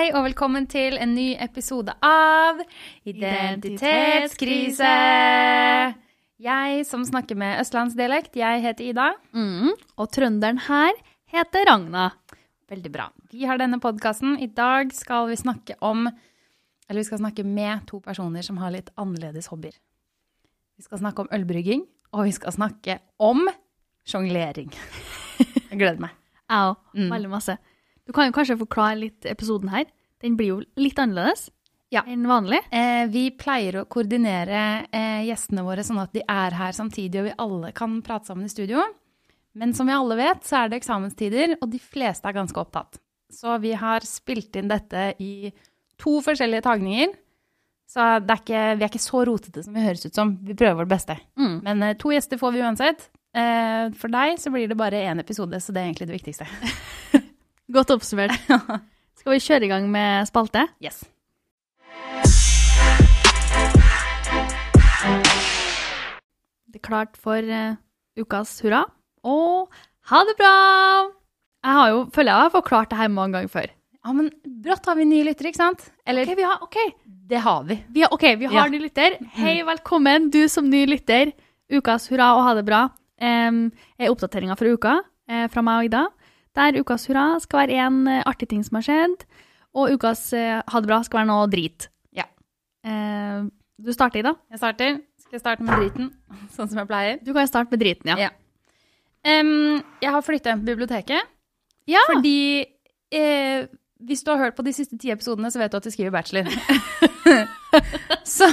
Hei og velkommen til en ny episode av Identitetskrise. Jeg som snakker med østlandsdialekt, jeg heter Ida. Mm. Og trønderen her heter Ragna. Veldig bra. Vi har denne podkasten. I dag skal vi snakke om Eller vi skal snakke med to personer som har litt annerledes hobbyer. Vi skal snakke om ølbrygging, og vi skal snakke om sjonglering. Jeg gleder meg. Jeg òg. Mm. Veldig masse. Du kan jo kanskje forklare litt episoden her. Den blir jo litt annerledes Ja. enn vanlig. Eh, vi pleier å koordinere eh, gjestene våre sånn at de er her samtidig, og vi alle kan prate sammen i studio. Men som vi alle vet, så er det eksamenstider, og de fleste er ganske opptatt. Så vi har spilt inn dette i to forskjellige tagninger. Så det er ikke, vi er ikke så rotete som vi høres ut som. Vi prøver vårt beste. Mm. Men eh, to gjester får vi uansett. Eh, for deg så blir det bare én episode, så det er egentlig det viktigste. Godt oppsummert. Skal vi kjøre i gang med spalte? Yes. Det er klart for uh, ukas hurra. Og ha det bra! Jeg har jo, føler jeg har forklart det her mange ganger før. Ja, men brått har vi nye lyttere, ikke sant? Eller Ok, vi har, ok. det har vi. Vi har, ok, vi har Ja. ny lytter. Hei, velkommen, du som ny lytter. Ukas hurra og ha det bra um, er oppdateringa for uka uh, fra meg og Ida. Der ukas hurra skal være en eh, artig ting som har skjedd, og ukas eh, ha det bra skal være noe drit. Ja. Eh, du starter, Ida. Jeg starter. Skal jeg starte med driten, sånn som jeg pleier? Du kan jo starte med driten, ja. Ja. Um, jeg har flytta inn på biblioteket Ja. fordi eh, hvis du har hørt på de siste ti episodene, så vet du at jeg skriver bachelor. så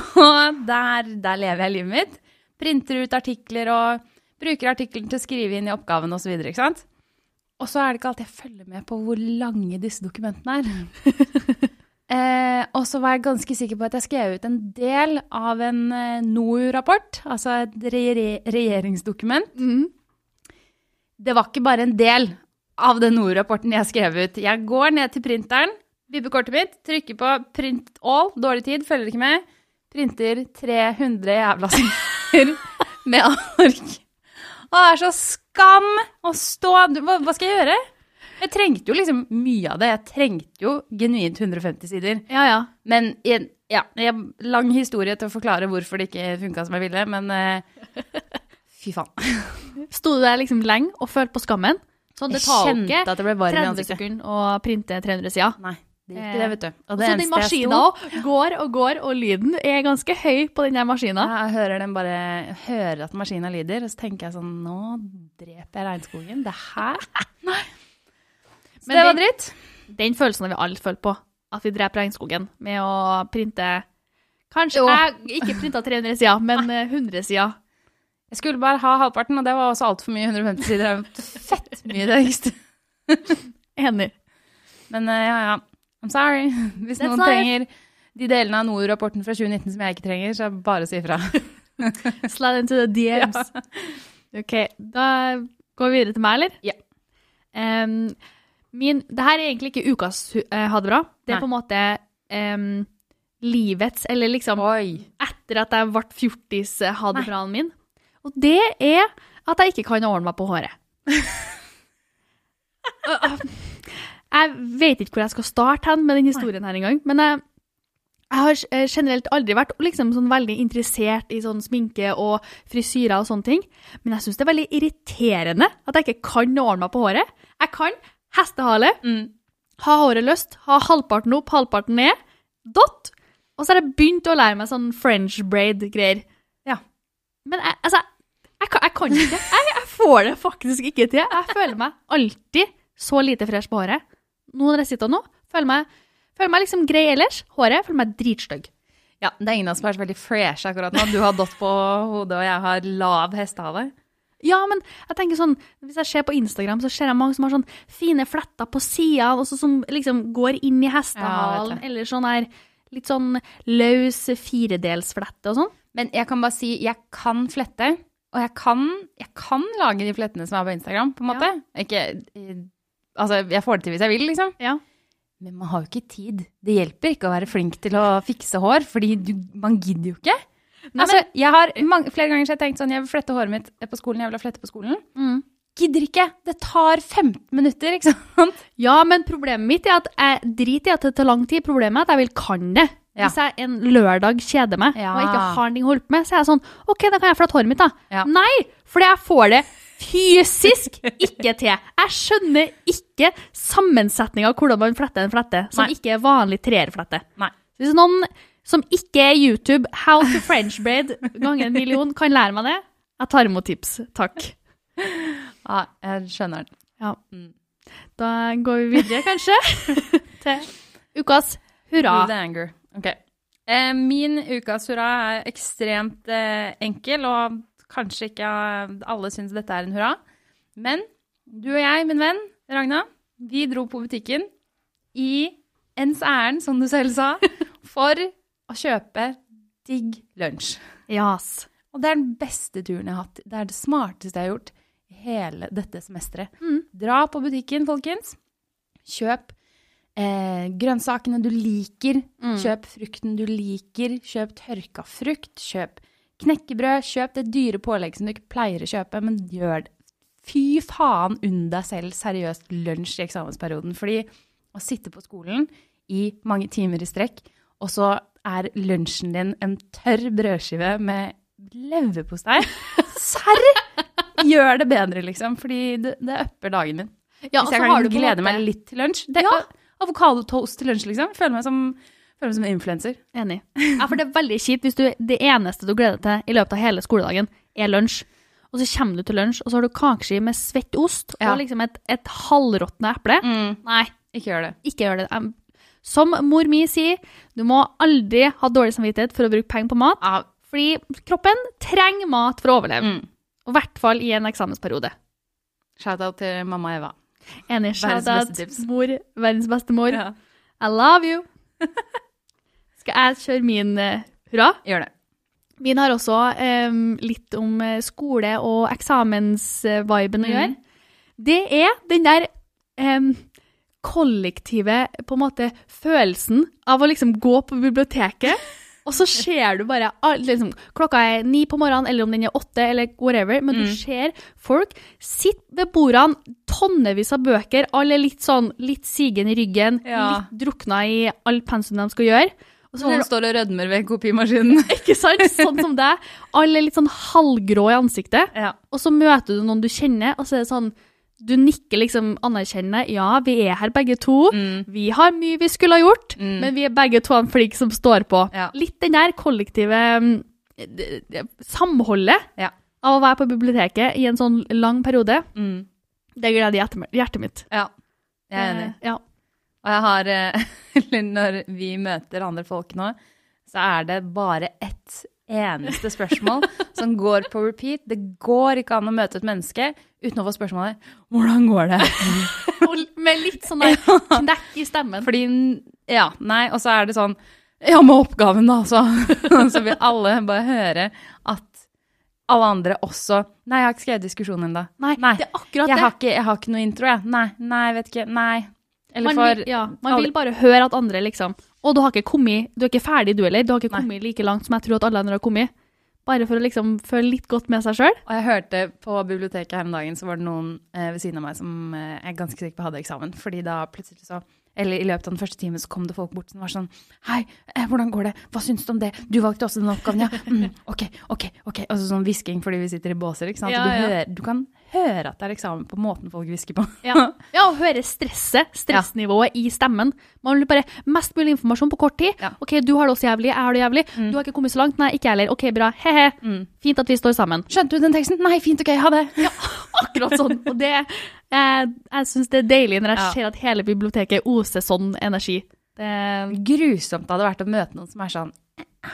der, der lever jeg livet mitt. Printer ut artikler og bruker artikkelen til å skrive inn i oppgaven osv. Og, så og så er det ikke alltid jeg følger med på hvor lange disse dokumentene er. Eh, og så var jeg ganske sikker på at jeg skrev ut en del av en eh, NOU-rapport, altså et re regjeringsdokument. Mm. Det var ikke bare en del av den NOU-rapporten jeg skrev ut. Jeg går ned til printeren, vipper kortet mitt, trykker på 'print all', dårlig tid, følger ikke med, printer 300 jævla sider med ark. Og det er så skam å stå hva, hva skal jeg gjøre? Jeg trengte jo liksom mye av det. Jeg trengte jo genuint 150 sider. Ja, ja. Men jeg, ja, jeg, lang historie til å forklare hvorfor det ikke funka som jeg ville, men uh, fy faen. Sto du der liksom lenge og følte på skammen? Sånn, det tar jo ikke at det ble varm i 30 ansiktet. sekunder å printe 300 sider. Nei, det er det, vet du. Og så den maskina går og går, og lyden er ganske høy på den der maskina. Jeg hører den bare jeg hører at maskina lyder, og så tenker jeg sånn Nå dreper jeg regnskogen. Det her Nei. Så Men det var den- dritt. Den følelsen har vi alle følt på. At vi dreper regnskogen med å printe Kanskje Jo. jeg ikke printa 300 sider, men eh, 100 sider. Jeg skulle bare ha halvparten, og det var også altfor mye. 150 sider er fett mye, det. Enig. Men eh, ja, ja. I'm sorry. Hvis That's noen life. trenger de delene av NOU-rapporten fra 2019 som jeg ikke trenger, så bare si ifra. Slide into the DMs. Ok, da går vi videre til meg, eller? Ja. Um, min, det her er egentlig ikke ukas eh, ha det bra. Det er Nei. på en måte um, livets, eller liksom Oi. etter at jeg ble fjortis uh, ha det bra-en min. Og det er at jeg ikke kan ordne meg på håret. Jeg vet ikke hvor jeg skal starte hen med den historien her engang, men jeg, jeg har eh, generelt aldri vært liksom sånn veldig interessert i sånn sminke og frisyrer og sånne ting, men jeg syns det er veldig irriterende at jeg ikke kan ordne meg på håret. Jeg kan hestehale, Mm. ha håret løst, ha halvparten opp, halvparten ned, dott, og så har jeg begynt å lære meg sånn French braid-greier. Ja. Men jeg, altså, jeg, kan, jeg kan ikke. Jeg, jeg får det faktisk ikke til. Jeg føler meg alltid så lite fresh på håret. Nå når jeg sitter nå, føler meg, føler meg liksom grei ellers. Håret føler meg dritstygg. Ja, det er ingen av oss som er så veldig fresh akkurat nå. Du har dott på hodet, og jeg har lav hestehale. Ja, men jeg tenker sånn, hvis jeg ser på Instagram, så ser jeg mange som har sånn fine fletter på sidene, og så som liksom går inn i hestehalen, ja, eller sånn her litt sånn løs firedelsflette og sånn. Men jeg kan bare si, jeg kan flette, og jeg kan, jeg kan lage de flettene som er på Instagram, på en måte. Ikke, eh, altså, jeg får det til hvis jeg vil, liksom. Ja. Men man har jo ikke tid. Det hjelper ikke å være flink til å fikse hår, fordi du, man gidder jo ikke. Nei, altså, jeg har mange, flere ganger så har tenkt sånn, jeg vil flette håret mitt på skolen, jeg vil flette på skolen. Mm. gidder ikke. Det tar 15 minutter, ikke sant? Ja, men problemet mitt er at jeg driter i at det tar lang tid. Problemet er at jeg vil kan det. Ja. Hvis jeg en lørdag kjeder meg Ja. og ikke har noe å holde på med, så er jeg sånn OK, da kan jeg flette håret mitt, da. Ja. Nei, fordi jeg får det fysisk ikke til. Jeg skjønner ikke sammensetninga av hvordan man fletter en flette som Nei. ikke er vanlig treerflette. Hvis noen som ikke er YouTube, How to French braid ganger en million, kan lære meg det, jeg tar imot tips. Takk. Ja, jeg skjønner den. Ja. Mm. Da går vi videre, kanskje, til ukas hurra. The anger. Okay. Eh, min ukas hurra er ekstremt eh, enkel, og kanskje ikke alle syns dette er en hurra. Men du og jeg, min venn Ragna, vi dro på butikken i ens ærend, som du selv sa, for å kjøpe digg lunsj. Yes. Og det er den beste turen jeg har hatt. Det er det smarteste jeg har gjort hele dette semesteret. Mm. Dra på butikken, folkens. Kjøp eh, grønnsakene du liker. Mm. Kjøp frukten du liker. Kjøp tørka frukt. Kjøp knekkebrød. Kjøp det dyre pålegget som du ikke pleier å kjøpe, men gjør det. Fy faen, unn deg selv seriøst lunsj i eksamensperioden. Fordi å sitte på skolen i mange timer i strekk, og så er lunsjen din en tørr brødskive med leverpostei. Serr! Gjør det bedre, liksom. Fordi det, det upper dagen min. Ja, Hvis jeg kan glede meg litt til lunsj. Det, Ja. Avokadotoast til lunsj, liksom. Føler meg som, føler meg som en influenser. Enig. Ja, for det er veldig kjipt hvis du, det eneste du gleder deg til i løpet av hele skoledagen, er lunsj. Og så kommer du til lunsj, og så har du kakeski med svett ost Ja. og liksom et, et halvråtne eple. Nei, Ikke gjør det. ikke gjør det. Som mor mi sier, du må aldri ha dårlig samvittighet for å bruke penger på mat, Ja. fordi kroppen trenger mat for å overleve. Mm. Og I hvert fall i en eksamensperiode. Shout-out til mamma Eva. Enig. Shout-out, mor. Verdens beste mor. Ja. I love you. Skal jeg kjøre min eh, hurra? Gjør det. Min har også um, litt om eh, skole og eksamensviben å Mm. gjøre. Det er den der um, kollektive på en måte følelsen av å liksom gå på biblioteket, og så ser du bare liksom, Klokka er ni på morgenen, eller om den er åtte, eller whatever, men du Mm. ser folk sitte ved bordene, tonnevis av bøker, alle litt sånn litt sigen i ryggen, Ja. litt drukna i all pensum de skal gjøre. Og så Noen står og rødmer ved kopimaskinen. ikke sant? Sånn som deg. Alle er litt sånn halvgrå i ansiktet. ja. Og så møter du noen du kjenner, og så er det sånn Du nikker liksom anerkjennende. Ja, vi er her begge to. Mm. Vi har mye vi skulle ha gjort, Mm. men vi er begge to en flink som står på. Ja. Litt den der kollektive mm, samholdet Ja. av å være på biblioteket i en sånn lang periode. Mm. Det gleder hjertet, hjertet mitt. ja. Jeg er enig. Eh, Ja. Og jeg har eh, når vi møter andre folk nå, så er det bare ett eneste spørsmål som går på repeat. Det går ikke an å møte et menneske uten å få spørsmålet 'Hvordan går det?' Med litt sånn knekk i stemmen. Fordi Ja, nei, og så er det sånn Ja, med oppgaven, da, så. så vil alle bare høre at alle andre også Nei, jeg har ikke skrevet diskusjonen ennå. Nei, det er akkurat Jeg det. har, ikke, jeg har ikke noe intro, jeg. Nei, nei, vet ikke. Nei. Eller man, for vil, ja, man vil bare høre at andre liksom Og du har ikke kommet, du er ikke ferdig du heller. Du har ikke Nei. kommet like langt som jeg tror at alle andre har kommet. Bare for å liksom føle litt godt med seg sjøl. Og jeg hørte på biblioteket her om dagen, så var det noen eh, ved siden av meg som eh, jeg er ganske sikker på hadde eksamen. Fordi da plutselig så Eller i løpet av den første timen så kom det folk bort som var sånn Hei, eh, hvordan går det? Hva syns du om det? Du valgte også den oppgaven, ja? Mm, OK, OK, OK. Altså sånn hvisking fordi vi sitter i båser, ikke sant? Ja, du, ja. hører, du kan høre at det er eksamen på måten folk hvisker på. Ja. ja, og høre stresset, stressnivået i stemmen. Man vil bare mest mulig informasjon på kort tid. Ja. OK, du har det også jævlig, jeg har det jævlig. Mm. Du har ikke kommet så langt. Nei, ikke jeg heller. OK, bra. He-he. Mm. Fint at vi står sammen. Skjønte du den teksten? Nei, fint, OK, ha det. Ja, Akkurat sånn. Og det, jeg, jeg syns det er deilig når jeg Ja. ser at hele biblioteket oser sånn energi. Det, Grusomt det hadde vært å møte noen som er sånn «Eh,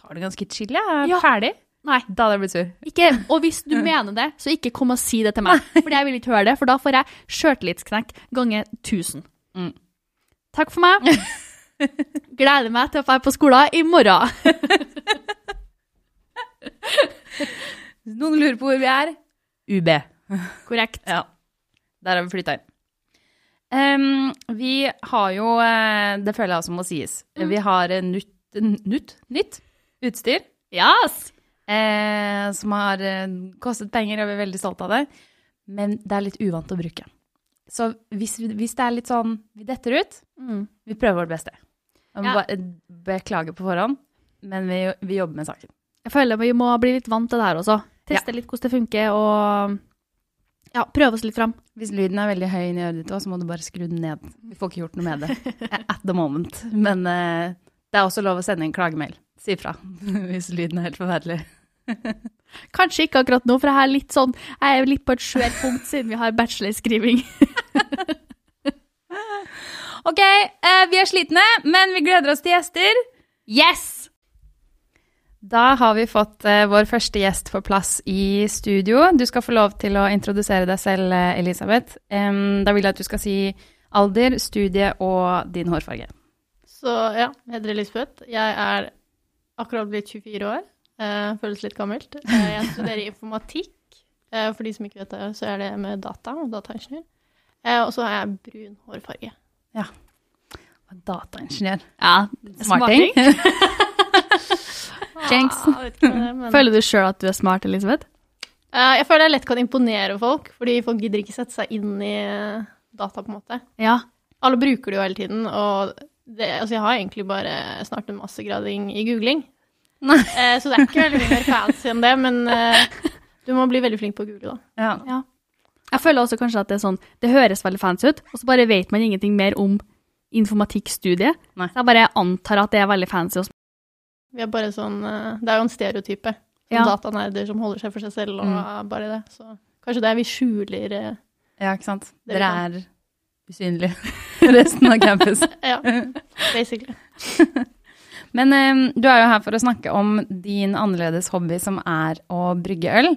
Tar det ganske chill, jeg er Ja. ferdig. Nei. Da hadde jeg blitt sur. Ikke, og hvis du mener det, så ikke kom og si det til meg. For jeg vil ikke høre det, for da får jeg sjøltillitsknekk ganger 1000. Mm. Takk for meg. Gleder meg til å dra på skolen i morgen. Hvis noen lurer på hvor vi er UB. Korrekt. Ja. Der har vi flytta inn. Um, vi har jo eh, Det føler jeg også må sies. Vi har eh, nytt, nytt, nytt utstyr Yes! Eh, som har eh, kostet penger, og vi er veldig stolte av det. men det er litt uvant å bruke. Så hvis, hvis det er litt sånn vi detter ut, Mm. vi prøver vårt beste. Ja. bare beklage på forhånd, men vi, vi jobber med saken. Jeg føler vi må bli litt vant til det her også. Teste litt hvordan det funker, og ja, prøve oss litt fram. Hvis lyden er veldig høy inni øret ditt òg, så må du bare skru den ned. Vi får ikke gjort noe med det at the moment. Men uh, det er også lov å sende en klagemail. Si ifra hvis lyden er helt forferdelig. Kanskje ikke akkurat nå, for jeg er litt sånn, jeg er litt på et skjørt punkt siden vi har bachelorskriving. Ok, eh, vi er slitne, men vi gleder oss til gjester. Yes! Da har vi fått eh, vår første gjest på plass i studio. Du skal få lov til å introdusere deg selv, eh, Elisabeth. Da vil jeg at du skal si alder, studie og din hårfarge. Så ja, jeg heter Elisabeth. Jeg er akkurat blitt 24 år. Eh, føles litt gammelt. Eh, jeg studerer informatikk. Eh, for de som ikke vet det, så er det med data og dataingeniør. Eh, og så har jeg brun hårfarge. Ja. Dataingeniør. Ja, Smarting. Ah, er, men- Føler du sjøl at du er smart, Elisabeth? Jeg føler jeg lett kan imponere folk, fordi folk gidder ikke sette seg inn i data, på en måte. Ja. Alle bruker det jo hele tiden, og det, altså jeg har egentlig bare snart en massegrading i googling. Eh, så det er ikke veldig mye mer fancy enn det, men eh, du må bli veldig flink på å google, da. Ja. Jeg føler også kanskje at det er sånn, det høres veldig fancy ut, og så bare vet man ingenting mer om informatikkstudiet. Nei. Så jeg bare antar at det er veldig fancy. Også. Vi er bare sånn eh, Det er jo en stereotype. Sånn Ja. Datanerder som holder seg for seg selv, og Mm. bare det. Så kanskje det er vi skjuler eh, ja, ikke sant. Dere er usynlige resten av campus. Ja, basically. Men eh, du er jo her for å snakke om din annerledes hobby, som er å brygge øl.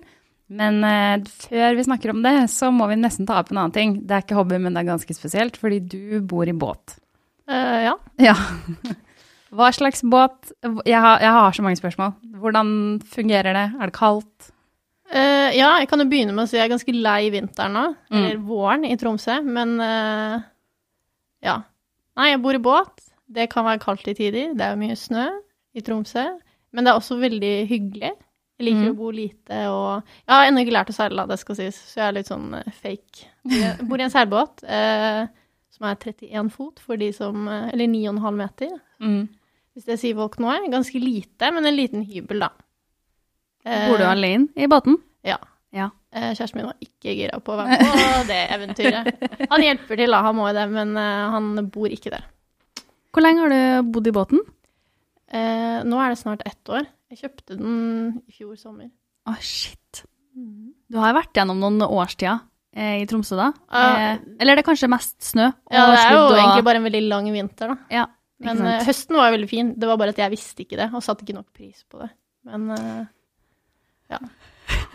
Men eh, før vi snakker om det, så må vi nesten ta opp en annen ting. Det er ikke hobby, men det er ganske spesielt, fordi du bor i båt. Uh, ja. Ja. Hva slags båt? Jeg har, jeg har så mange spørsmål. Hvordan fungerer det? Er det kaldt? Uh, ja, jeg kan jo begynne med å si jeg er ganske lei vinteren nå, Mm. eller våren i Tromsø, men ja. Nei, jeg bor i båt. Det kan være kaldt i tider. Det er mye snø i Tromsø, men det er også veldig hyggelig. Jeg liker Mm. å bo lite, og jeg har ennå ikke lært å seile, det skal sies, så jeg er litt sånn eh, fake. Jeg bor i en seilbåt eh, som er 31 fot for de som eh, Eller 9,5 meter, Mm. hvis det sier folk noe. Ganske lite, men en liten hybel, da. Eh, Bor du alene i båten? Ja. Ja. Eh, Kjæresten min var ikke gira på å være med på det eventyret. Han hjelper til, da, han må jo det, men eh, han bor ikke der. Hvor lenge har du bodd i båten? Eh, nå er det snart ett år. Jeg kjøpte den i fjor sommer. Å, shit. Du har vært gjennom noen årstider eh, i Tromsø da. Eh, eller er det kanskje mest snø? Ja, det er jo og- egentlig bare en veldig lang vinter, da. Ja, Men eh, høsten var jo veldig fin. Det var bare at jeg visste ikke det, og satte ikke nok pris på det. Men eh, ja.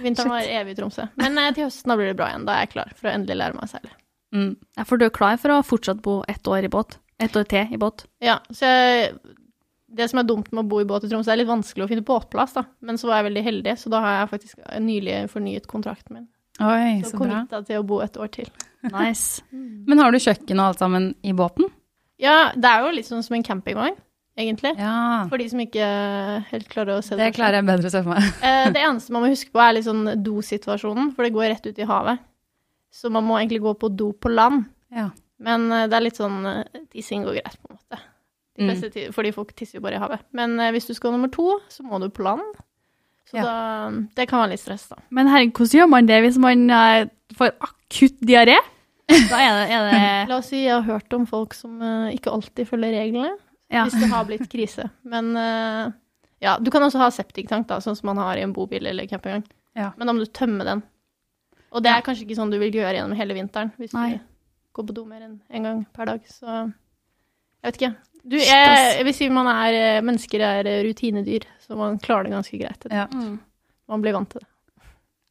Vinteren var evig i Tromsø. Men eh, til høsten da blir det bra igjen. Da er jeg klar for å endelig lære meg å seile. Mm. Ja, for du er klar for å fortsatt bo ett år i båt? Ett år til i båt? Ja, så jeg, det som er dumt med å bo i båt i Tromsø, er litt vanskelig å finne båtplass, da. Men så var jeg veldig heldig, så da har jeg faktisk nylig fornyet kontrakten min. Oi, Så så bra. committa til å bo et år til. Nice. Men har du kjøkken og alt sammen i båten? Ja, det er jo litt sånn som en campingvogn, egentlig. Ja. For de som ikke helt klarer å se Det det. klarer jeg bedre å se for meg. Eh, Det eneste man må huske på, er litt sånn dosituasjonen, for det går rett ut i havet. Så man må egentlig gå på do på land. Ja. Men eh, det er litt sånn eh, Tissing går greit, på en måte. De Mm. fleste fordi folk tisser jo bare i havet. Men eh, hvis du skal nummer to, så må du på land. Så Ja. da Det kan være litt stress, da. Men herregud, hvordan gjør man det hvis man får akutt diaré? Da er det, er det La oss si jeg har hørt om folk som ikke alltid følger reglene, ja. hvis det har blitt krise. Men ja, du kan også ha septiktank, da, sånn som man har i en bobil eller campingvogn. Ja. Men da må du tømme den. Og det er kanskje ikke sånn du vil gjøre gjennom hele vinteren, hvis Nei. du går på do mer enn én en gang per dag. Så jeg vet ikke. Du, jeg, jeg vil si man er eh, Mennesker er eh, rutinedyr, så man klarer det ganske greit. Ja. Mm. Man blir vant til det.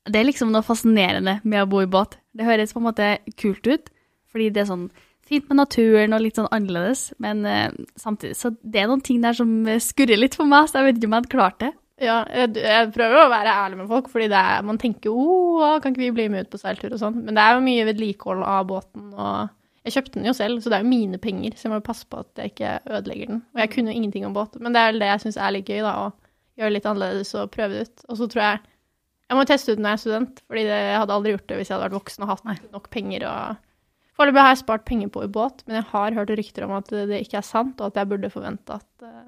Det er liksom noe fascinerende med å bo i båt. Det høres på en måte kult ut, fordi det er sånn fint med naturen og litt sånn annerledes, men uh, samtidig så det er noen ting der som skurrer litt for meg, så jeg vet ikke om jeg hadde klart det. Ja, jeg, jeg prøver å være ærlig med folk, fordi det er, man tenker oh, kan ikke vi bli med ut på seiltur og sånn. Men det er jo mye vedlikehold av båten, og jeg kjøpte den jo selv, så det er jo mine penger, så jeg må passe på at jeg ikke ødelegger den. Og jeg kunne jo ingenting om båt, men det er vel det jeg syns er litt gøy, da, å gjøre litt annerledes og prøve det ut. Og så tror jeg Jeg må teste ut når jeg er student, fordi det, jeg hadde aldri gjort det hvis jeg hadde vært voksen og hatt Nei. nok penger. Og... Foreløpig har jeg spart penger på i båt, men jeg har hørt rykter om at det ikke er sant, og at jeg burde forvente at eh,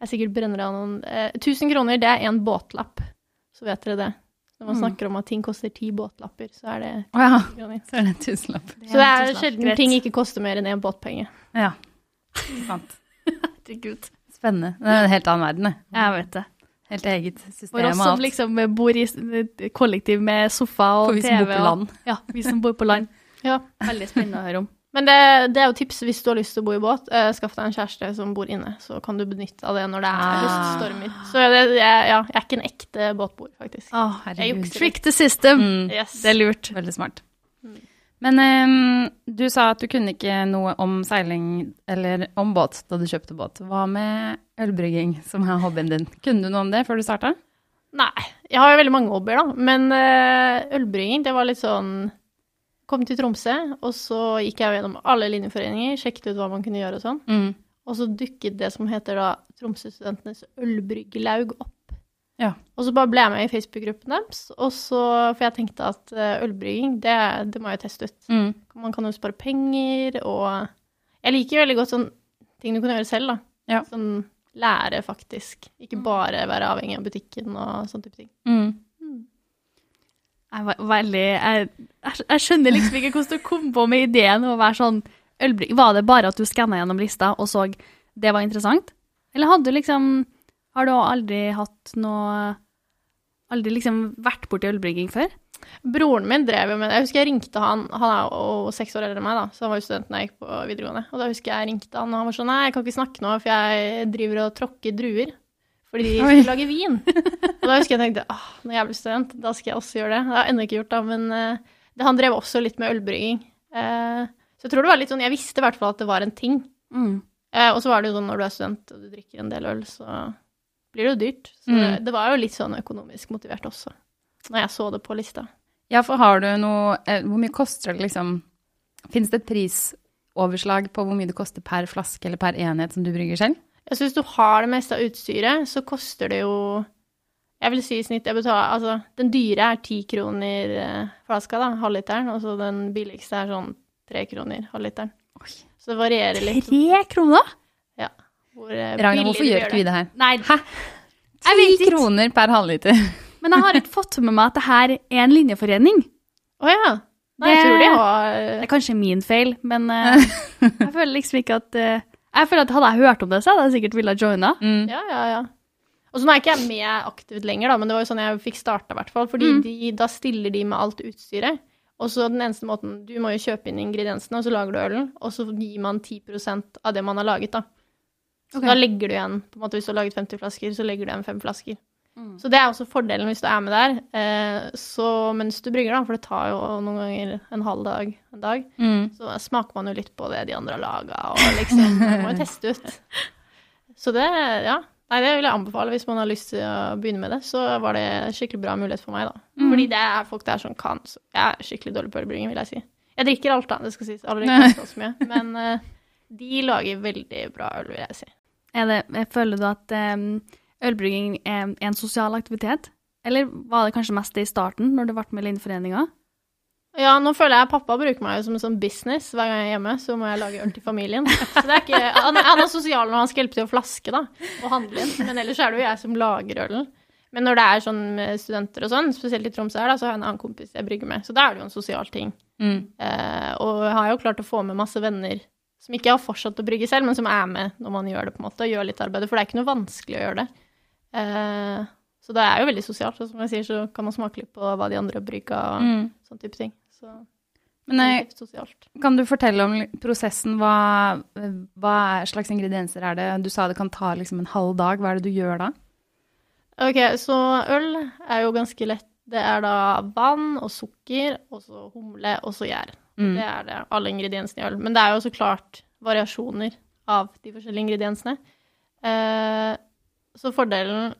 jeg sikkert brenner av noen eh, 1000 kroner, det er én båtlapp, så vet dere det. Når man Mm. snakker om at ting koster ti båtlapper, så er det Å ja, 1000 kroner. så er det en tusenlapp. Så det er sjelden greit. ting ikke koster mer enn én båtpenge. Ja, sant. Herregud. Spennende. Det er en helt annen verden, det. Jeg vet det. Helt eget system For oss som liksom bor i kollektiv med sofa og For vi TV. bor på og- Ja, vi som bor på land. Ja. Veldig spennende å høre om. Men det, det er jo tips hvis du har lyst til å bo i båt. Eh, skaff deg en kjæreste som bor inne, så kan du benytte av det når det er høststormer. Så det, jeg, ja, jeg er ikke en ekte båtboer, faktisk. Å, oh, herregud. Trick the system. Mm. Yes. Det er lurt. Veldig smart. Mm. Men um, du sa at du kunne ikke noe om seiling eller om båt da du kjøpte båt. Hva med ølbrygging, som er hobbyen din? Kunne du noe om det før du starta? Nei, jeg har jo veldig mange hobbyer, da. Men uh, ølbrygging, det var litt sånn Kom til Tromsø, og så gikk jeg gjennom alle linjeforeninger, sjekket ut hva man kunne gjøre og sånn. Mm. Og så dukket det som heter da Tromsø-studentenes ølbryggelaug opp. Ja. Og så bare ble jeg med i Facebook-gruppen deres, og så, for jeg tenkte at eh, ølbrygging, det, det må jeg teste ut. Mm. Man kan jo spare penger, og jeg liker veldig godt sånn ting du kan gjøre selv, da. Ja. Sånn lære, faktisk. Ikke bare være avhengig av butikken og sånne type ting. Mm. Jeg, veldig, jeg, jeg, skjønner liksom ikke hvordan du kom på med ideen å være sånn ølbrygg. Var det bare at du skanna gjennom lista og så det var interessant? Eller hadde du liksom Har du aldri hatt noe Aldri liksom vært borti ølbrygging før? Broren min drev jo med det. Jeg husker jeg ringte han, han er jo seks år eldre enn meg, da, så han var jo student da jeg gikk på videregående. Og da husker jeg jeg ringte han, og han var sånn Nei, jeg kan ikke snakke nå, for jeg driver og tråkker druer. Fordi de Oi. skulle lage vin. og da husker jeg tenkte ah, når jeg blir student, da skal jeg også gjøre det. Det har jeg ennå ikke gjort, da, men uh, det, han drev også litt med ølbrygging. Uh, så jeg tror det var litt sånn Jeg visste i hvert fall at det var en ting. Mm. Uh, og så var det jo sånn når du er student og du drikker en del øl, så blir det jo dyrt. Så Mm. det, det var jo litt sånn økonomisk motivert også, når jeg så det på lista. Ja, for har du noe Hvor mye koster det liksom Fins det et prisoverslag på hvor mye det koster per flaske eller per enhet som du brygger selv? Jeg synes hvis du har det meste av utstyret, så koster det jo Jeg vil si i snitt jeg betaler, altså, Den dyre er ti kroner eh, flaska, da, halvliteren, og så den billigste er sånn tre kroner halvliteren. Så det varierer litt. Tre kroner? Hvor Ragnar, Ragna, hvorfor gjør ikke vi det her? Nei, Hæ? Jeg Ti kroner per halvliter. men jeg har ikke fått med meg at det her er en linjeforening. Å ja. Nei, jeg Det- tror de har Det er kanskje min feil, men uh, jeg føler liksom ikke at eh, Jeg føler at Hadde jeg hørt om det, så hadde jeg sikkert villet joina. Mm. Ja, ja, ja. Og så nå er ikke jeg med aktivt lenger, da, men det var jo sånn jeg fikk starta, i hvert fall. Fordi Mm. de, da stiller de med alt utstyret. Og så den eneste måten Du må jo kjøpe inn ingrediensene, og så lager du ølen. Og så gir man 10% av det man har laget, da. Så okay. da legger du igjen på en måte Hvis du har laget 50 flasker, så legger du igjen 5 flasker. Mm. Så det er også fordelen hvis du er med der. Eh, så mens du brygger, da, for det tar jo noen ganger en halv dag, en dag, Mm. så smaker man jo litt på det de andre har laga, og liksom Man må jo teste ut. Så det, ja. Nei, det vil jeg anbefale hvis man har lyst til å begynne med det. Så var det skikkelig bra mulighet for meg, da. Mm. Fordi det er folk der som kan. Så jeg er skikkelig dårlig på ølbrygging, vil jeg si. Jeg drikker alt, da, det skal sies. Alle drikker ikke så mye. Men eh, de lager veldig bra øl, vil jeg si. Det, jeg føler du at um, ølbrygging er en sosial aktivitet? Eller var det kanskje mest det i starten, når du ble med i Linjeforeninga? Ja, nå føler jeg pappa bruker meg som en sånn business. Hver gang jeg er hjemme, så må jeg lage øl til familien. Så det er ikke, han, han er sosial når han skal hjelpe til å flaske da, og handle inn. Men ellers er det jo jeg som lager ølen. Men når det er sånn med studenter og sånn, spesielt i Tromsø her, da, så har jeg en annen kompis jeg brygger med. Så da er det jo en sosial ting. Mm. Eh, og jeg har jo klart å få med masse venner som ikke har fortsatt å brygge selv, men som er med når man gjør det, på en måte, og gjør litt arbeid. For det er ikke noe vanskelig å gjøre det. Eh, så det er jo veldig sosialt. Og som jeg sier, så kan man smake litt på hva de andre bruker og Mm. sånn type ting. Så Men jeg, sosialt. kan du fortelle om prosessen? Hva, hva slags ingredienser er det? Du sa det kan ta liksom en halv dag. Hva er det du gjør da? Ok, så øl er jo ganske lett. Det er da vann og sukker, og så humle, og så gjær. Mm. Det er det, alle ingrediensene i øl. Men det er jo så klart variasjoner av de forskjellige ingrediensene. Eh, så fordelen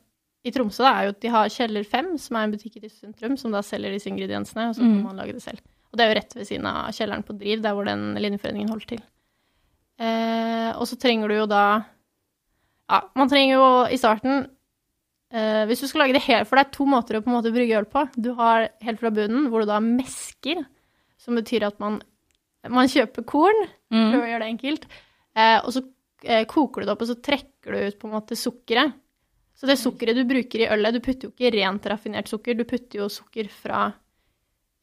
i Tromsø da, er jo at de har Kjeller 5, som er en butikk i sentrum, som da selger disse ingrediensene, og så kan Mm. man lage det selv. Og det er jo rett ved siden av kjelleren på Driv, der hvor den linjeforeningen holder til. Eh, og så trenger du jo da Ja, man trenger jo i starten eh, Hvis du skal lage det helt For det er to måter å på en måte brygge øl på. Du har helt fra bunnen, hvor du da mesker, som betyr at man, man kjøper korn, Mm. prøver å gjøre det enkelt, eh, og så eh, koker du det opp, og så trekker du ut på en måte sukkeret. Så det sukkeret du bruker i ølet, du putter jo ikke rent raffinert sukker, du putter jo sukker fra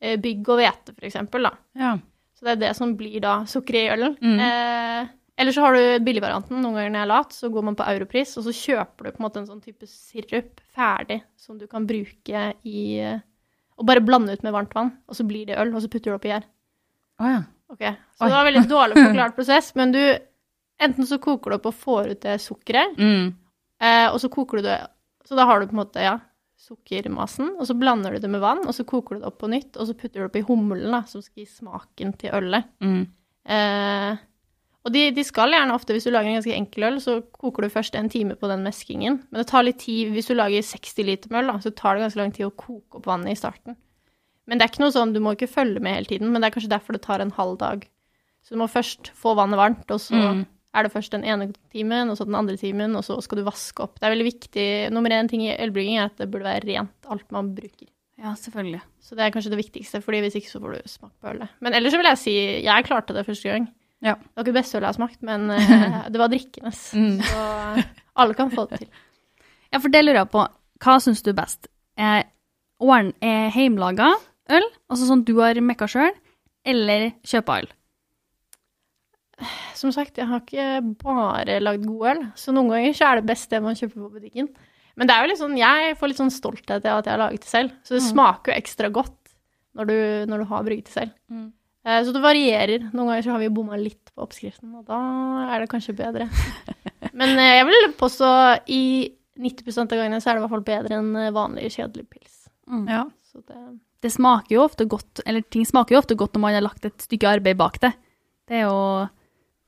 eh, bygg og hvete, eksempel. Ja. Så det er det som blir da sukkeret i ølen. Mm. Eh, eller så har du billigvarianten. Noen ganger når jeg er lat, så går man på Europris, og så kjøper du på en måte en sånn type sirup ferdig som du kan bruke i eh, Og bare blande ut med varmt vann, og så blir det øl, og så putter du det oppi her. Oh, ja. Ok, Så Oi. det var en veldig dårlig forklart prosess, men du Enten så koker du opp og får ut det sukkeret, Mm. Eh, og så koker du det Så da har du på en måte, ja, sukkermassen, og så blander du det med vann, og så koker du det opp på nytt, og så putter du det oppi hummelen, da, som skal gi smaken til ølet. Mm. Eh, og de, de skal gjerne ofte, hvis du lager en ganske enkel øl, så koker du først en time på den meskingen. Men det tar litt tid, hvis du lager 60 liter med øl, da, så tar det ganske lang tid å koke opp vannet i starten. Men det er ikke noe sånn, du må ikke følge med hele tiden, men det er kanskje derfor det tar en halv dag. Så du må først få vannet varmt, og så Mm. Er det først den ene timen, og så den andre timen, og så skal du vaske opp. Det er veldig viktig, nummer én ting i ølbrygging er at det burde være rent, alt man bruker. Ja, selvfølgelig. Så det er kanskje det viktigste, fordi hvis ikke så får du smak på ølet. Men ellers så vil jeg si, jeg klarte det første gang. Ja. Det var ikke det beste ølet jeg har smakt, men uh, det var drikkende. Mm. Så alle kan få det til. Ja, for det lurer jeg på. Hva syns du best? Åren er heimlaga øl, altså sånn du har mekka sjøl, eller kjøpa øl? Som sagt, jeg har ikke bare lagd god øl, så noen ganger så er det best det man kjøper på butikken. Men det er jo litt sånn, jeg får litt sånn stolthet av at jeg har laget det selv, så det Mm. smaker jo ekstra godt når du, når du har brygget det selv. Mm. Eh, Så det varierer. Noen ganger så har vi bomma litt på oppskriften, og da er det kanskje bedre. Men eh, jeg vil påstå i 90 av gangene så er det i hvert fall bedre enn eh, vanlig kjedelig pils. Ja. Så det, Det smaker jo ofte godt, eller ting smaker jo ofte godt når man har lagt et stykke arbeid bak det. Det er jo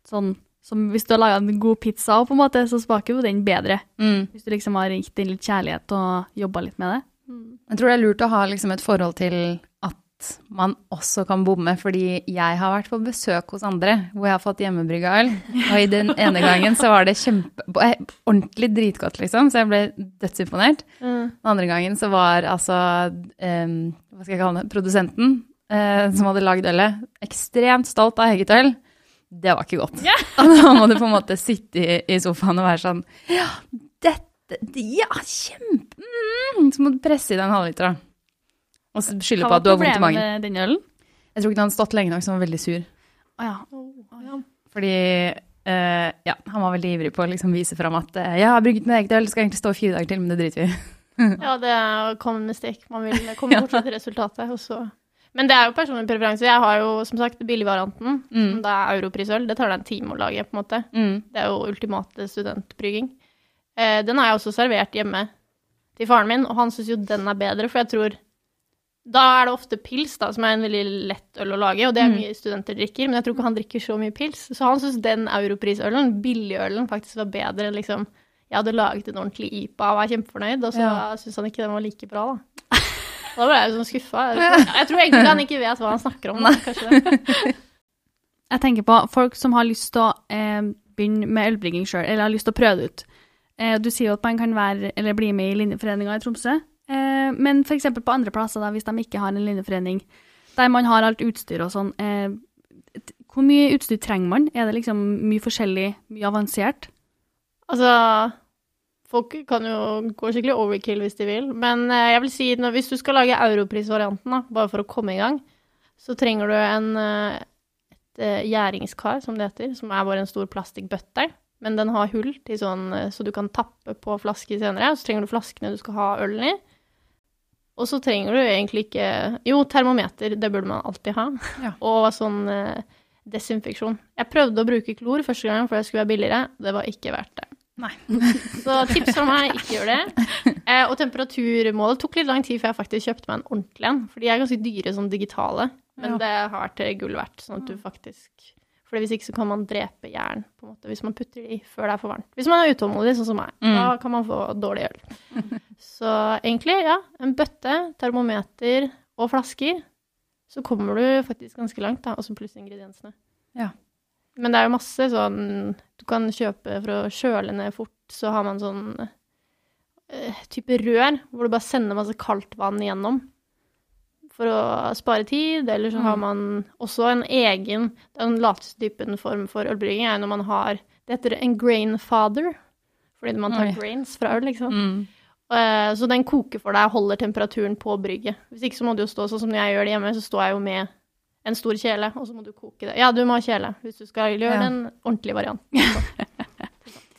sånn som hvis du har laga en god pizza, på en måte, så smaker jo den bedre. Mm. Hvis du liksom har gitt den litt kjærlighet og jobba litt med det. mm. Jeg tror det er lurt å ha liksom et forhold til at man også kan bomme, fordi jeg har vært på besøk hos andre hvor jeg har fått hjemmebrygga øl, og i den ene gangen så var det kjempe, eh, ordentlig dritgodt, liksom, så jeg ble dødsimponert. Mm. Den andre gangen så var altså, um, hva skal jeg kalle det, produsenten uh, som hadde lagd ølet, ekstremt stolt av eget øl. Det var ikke godt. Og da må du på en måte sitte i, i sofaen og være sånn, ja, dette, ja, kjempe, mm. så må du presse i deg en halvliter da. Og skylde på at du har vondt i problemet magen. med den ølen? Jeg tror ikke den hadde stått lenge nok, så han var veldig sur. Oh, ja. Ja. Fordi eh, ja, han var veldig ivrig på å liksom vise fram at eh, jeg har brygget med eget øl, det skal egentlig stå fire dager til, men det driter vi i. Ja, det er common mistake. Man vil komme bort til resultatet, og så Men det er jo personlig preferanse. Jeg har jo som sagt billigvarianten, Mm. som da er europrisøl. Det tar deg en time å lage, på en måte. Mm. Det er jo ultimate studentbrygging. Eh, den har jeg også servert hjemme til faren min, og han syns jo den er bedre, for jeg tror Da er det ofte pils, da, som er en veldig lett øl å lage, og det er Mm. mye studenter drikker, men jeg tror ikke han drikker så mye pils. Så han syns den europrisølen, billigølen, faktisk var bedre enn liksom Jeg hadde laget en ordentlig IPA og var kjempefornøyd, og så Ja. syns han ikke den var like bra, da. Da ble jeg jo sånn skuffa. Jeg, tror egentlig han ikke vet hva han snakker om. Da, kanskje. Jeg tenker på folk som har lyst til å eh, begynne med ølbrygging sjøl, eller har lyst til å prøve det ut. Eh, du sier jo at man kan være, eller bli med i linjeforeninga i Tromsø, eh, men f.eks. på andre plasser, da, hvis de ikke har en linjeforening, der man har alt utstyr og sånn, eh, hvor mye utstyr trenger man? Er det liksom mye forskjellig, mye avansert? Altså Folk kan jo gå skikkelig overkill hvis de vil, men eh, jeg vil si når, hvis du skal lage europrisvarianten, bare for å komme i gang, så trenger du en, eh, et eh, gjæringskar, som det heter, som er bare en stor plastikkbøtte. Men den har hull til sånn, så du kan tappe på flasker senere. Så trenger du flaskene du skal ha ølen i. Og så trenger du egentlig ikke Jo, termometer, det burde man alltid ha. Ja. Og sånn desinfeksjon. Jeg prøvde å bruke klor første gang for det skulle være billigere. Det var ikke verdt det. Nei. Så tips fra meg, ikke gjør det. Eh, og temperaturmålet tok litt lang tid før jeg faktisk kjøpte meg en ordentlig en. For de er ganske dyre sånn digitale, men Ja. det har vært gull verdt. Sånn at du faktisk For hvis ikke så kan man drepe jern på en måte, hvis man putter de før det er for varmt. Hvis man er utålmodig, sånn som meg, Mm. da kan man få dårlig øl. Så egentlig, ja, en bøtte, termometer og flasker, så kommer du faktisk ganske langt, da, og så pluss ingrediensene. Ja. Men det er jo masse sånn Du kan kjøpe for å kjøle ned fort, så har man sånn eh, type rør hvor du bare sender masse kaldt vann igjennom for å spare tid, eller så har Mm. man også en egen Den lateste typen form for ølbrygging er når man har Det heter en grain father, fordi man tar Oi. grains fra øl, liksom. Mm. Eh, Så den koker for deg og holder temperaturen på brygget. Hvis ikke så må du jo stå sånn som jeg gjør det hjemme, så står jeg jo med en stor kjele, og så må du koke det. Ja, du må ha kjele hvis du skal gjøre Ja. den ordentlige varianten.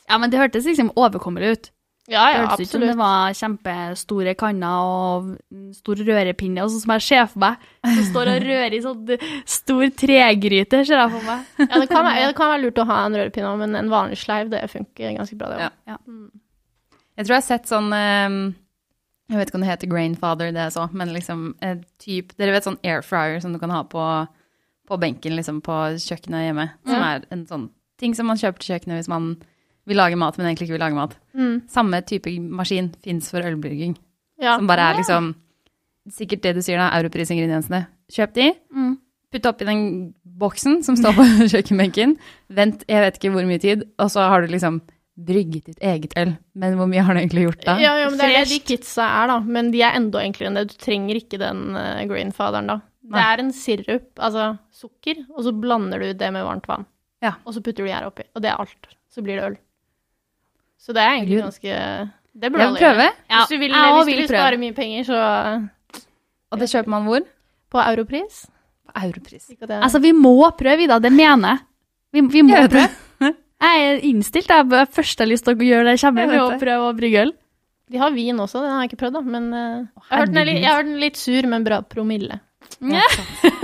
Ja, men det hørtes liksom overkommelig ut. Ja, Det ja, hørtes ut som det absolutt. var kjempestore kanner og stor rørepinne, og sånn som jeg ser for meg, som står og rører i sånn stor tregryte, ser jeg for meg. Ja, det kan, være, det kan være lurt å ha en rørepinne, men en vanlig sleiv, det funker ganske bra, det Ja. òg. Ja. Mm. Jeg tror jeg har sett sånn ehm, Jeg vet ikke om det heter Grainfather, det jeg så, men liksom et typ Dere vet sånn air fryer som du kan ha på, på benken liksom på kjøkkenet hjemme? Som er en sånn ting som man kjøper til kjøkkenet hvis man vil lage mat, men egentlig ikke vil lage mat. Mm. Samme type maskin fins for ølbrygging. Ja. Som bare er liksom Sikkert det du sier da, europrisingrediensene. Kjøp de, Mm. putt oppi den boksen som står på kjøkkenbenken, vent jeg vet ikke hvor mye tid, og så har du liksom brygget ditt eget øl. Men hvor mye har du egentlig gjort da? Ja, ja, men det er det de kidsa er, da. Men de er enda enklere enn det. Du trenger ikke den uh, grainfaderen, da. Det Nei. er en sirup, altså sukker, og så blander du det med varmt vann. Ja. Og så putter du gjær oppi. Og det er alt. Så blir det øl. Så det er egentlig ganske Det burde vil prøve. Ja, Hvis du vil, ja, hvis du vil spare mye penger, så Og det kjøper man hvor? på Europris. På Europris. Det- Altså, vi må prøve, Ida, det mener jeg. Vi, vi må prøve. Jeg er innstilt. Jeg er først har lyst til å gjøre det jeg kommer, vet å prøve å brygge øl. De har vin også, den har jeg ikke prøvd, da. Men uh, jeg, har den litt, jeg har hørt den litt sur, men bra promille. Ja.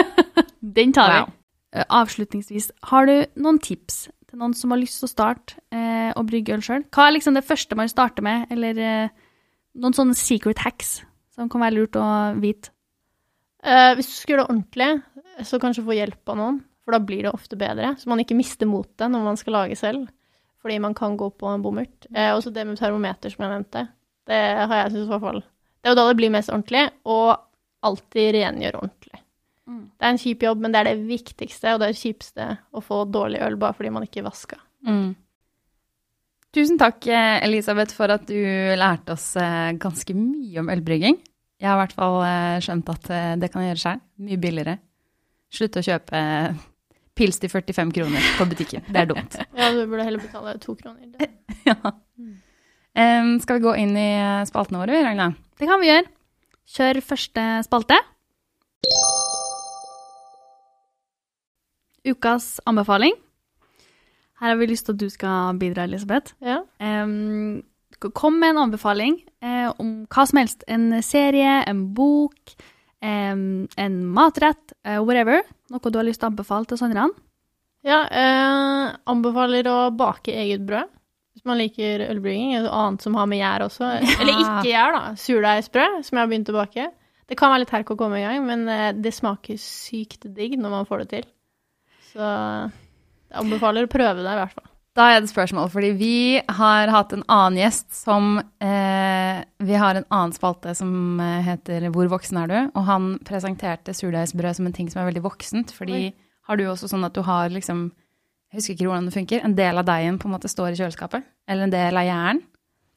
Den tar vi. Wow. Eh, Avslutningsvis, har du noen tips til noen som har lyst til å starte uh, å brygge øl sjøl? Hva er liksom det første man starter med, eller noen sånne secret hacks som kan være lurt å vite? Eh, hvis du skal gjøre det ordentlig, så kanskje få hjelp av noen, for da blir det ofte bedre. Så man ikke mister motet når man skal lage selv, fordi man kan gå på en bommert. Eh, også det med termometer, som jeg nevnte. Det har jeg syntes i hvert fall Det er jo da det blir mest ordentlig, og alltid rengjøre ordentlig. Mm. Det er en kjip jobb, men det er det viktigste, og det er kjipeste å få dårlig øl bare fordi man ikke vaska. Mm. Tusen takk, eh, Elisabeth, for at du lærte oss eh, ganske mye om ølbrygging. Jeg har i hvert fall eh, skjønt at det kan gjøre seg Mye billigere. Slutt å kjøpe pils til 45 kroner på butikken. Det er dumt. Ja, du burde heller betale to kroner. Ja. Um, skal vi gå inn i eh, spaltene våre, Ragna? Det kan vi gjøre. Kjør første spalte. Ukas anbefaling. Her har vi lyst til at du skal bidra, Elisabeth. Ja. Um, kom med en anbefaling eh, om hva som helst. En serie, en bok, em, en matrett, uh, whatever. Noe du har lyst til å anbefale til Sondre. Ja, eh, anbefaler å bake eget brød. Hvis man liker ølbrygging, annet som har med gjær også. Eller ikke gjær, da. Surdeigsbrød, som jeg har begynt å bake. Det kan være litt herk å komme i gang, men eh, det smaker sykt digg når man får det til. Så jeg anbefaler å prøve det, i hvert fall. Da er det et spørsmål, fordi vi har hatt en annen gjest som eh, Vi har en annen spalte som eh, heter Hvor voksen er du? Og han presenterte surdeigsbrød som en ting som er veldig voksent. Fordi Oi. har du også sånn at du har liksom Jeg husker ikke hvordan det funker. En del av deigen på en måte står i kjøleskapet. Eller en del av hjernen?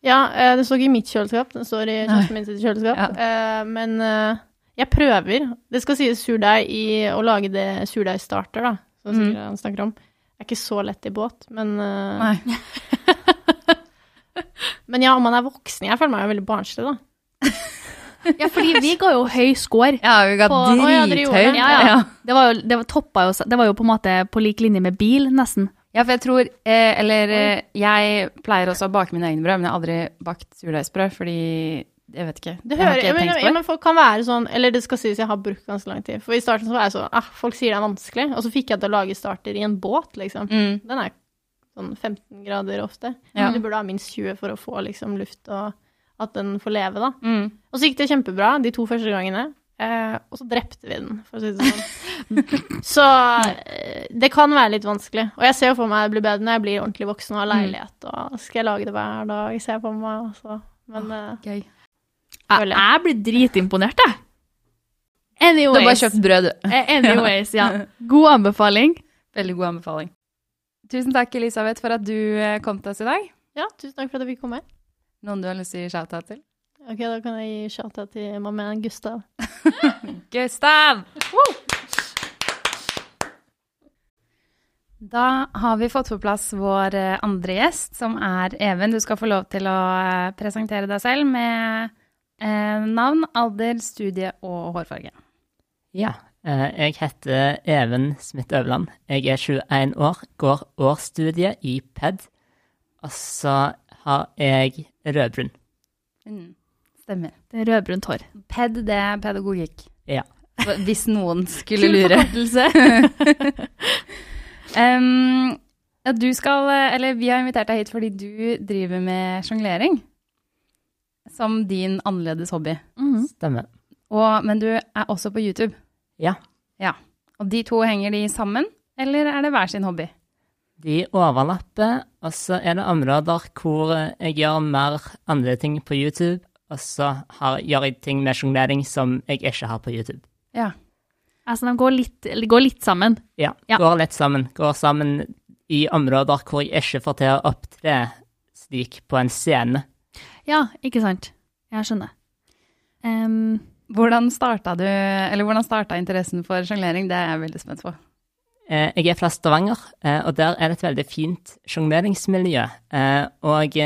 Ja, eh, det står ikke i mitt kjøleskap, den står i kjæresten min sitt kjøleskap. Ja. men eh, jeg prøver. Det skal sies surdeig i å lage det surdeigstarter, da, som Mm. sikkert han snakker om. Det er ikke så lett i båt, men uh... Nei. Men ja, om man er voksen Jeg føler meg jo veldig barnslig, da. Ja, fordi vi ga jo høy score. Ja, vi ga drithøy. Ja. Ja, ja. Det var jo, det var jo, det var jo på en måte på lik linje med bil, nesten. Ja, for jeg tror eh, Eller eh, jeg pleier også å bake mine egne brød, men jeg har aldri bakt surdeigsbrød fordi Jeg vet ikke. Det jeg hører, ikke men, ja, på men folk kan være sånn Eller det skal sies jeg har brukt ganske lang tid. For i starten så var jeg sånn ah, Folk sier det er vanskelig. Og så fikk jeg til å lage starter i en båt, liksom. Mm. Den er sånn 15 grader ofte. Ja. Men du burde ha minst 20 for å få liksom luft, og at den får leve, da. Mm. Og så gikk det kjempebra de to første gangene. Eh, og så drepte vi den, for å si det sånn. så eh, det kan være litt vanskelig. Og jeg ser jo for meg det blir bedre når jeg blir ordentlig voksen og har leilighet, og skal jeg lage det hver dag, ser jeg for meg. Så. Men eh, Gøy. Jeg, jeg. blir dritimponert, jeg. Du har bare kjøpt brød, du. Eh, Anyways, ja. God anbefaling. Veldig god anbefaling. Tusen takk, Elisabeth, for at du eh, kom til oss i dag. ja, tusen takk for at jeg fikk komme. Noen du har lyst til å gi shout-out til? Ok, da kan jeg gi shout-out til my man Gustav. Gustav! Da har vi fått på plass vår eh, andre gjest, som er Even. Du skal få lov til å presentere deg selv med eh, navn, alder, studie og hårfarge. Ja, eh, jeg heter Even Smith Øverland. Jeg er 21 år, går årsstudie i PED. Og så har jeg rødbrun. Mm, stemmer. Det er rødbrunt hår. PED, det er pedagogikk. Ja. Hvis noen skulle lure. Em, ja, du skal, eh, eller vi har invitert deg hit fordi du driver med sjonglering. Som din annerledes hobby. Mm. Stemmer. Og, men du er også på YouTube. Ja. Ja. Og de to henger de sammen, eller er det hver sin hobby? De overlapper, og så er det områder hvor jeg gjør mer andre ting på YouTube, og så har, gjør jeg ting med sjonglering som jeg ikke har på YouTube. Ja. Altså, de går litt, går litt sammen. Ja, Ja. går litt sammen. Går sammen i områder hvor jeg ikke får til å opptre slik på en scene. Ja, ikke sant? Jeg skjønner. Um, Hvordan starta du, eller hvordan starta interessen for sjonglering? Det er jeg veldig spent på. Eh, Jeg er fra Stavanger, eh, og der er det et veldig fint sjongleringsmiljø. Eh, Og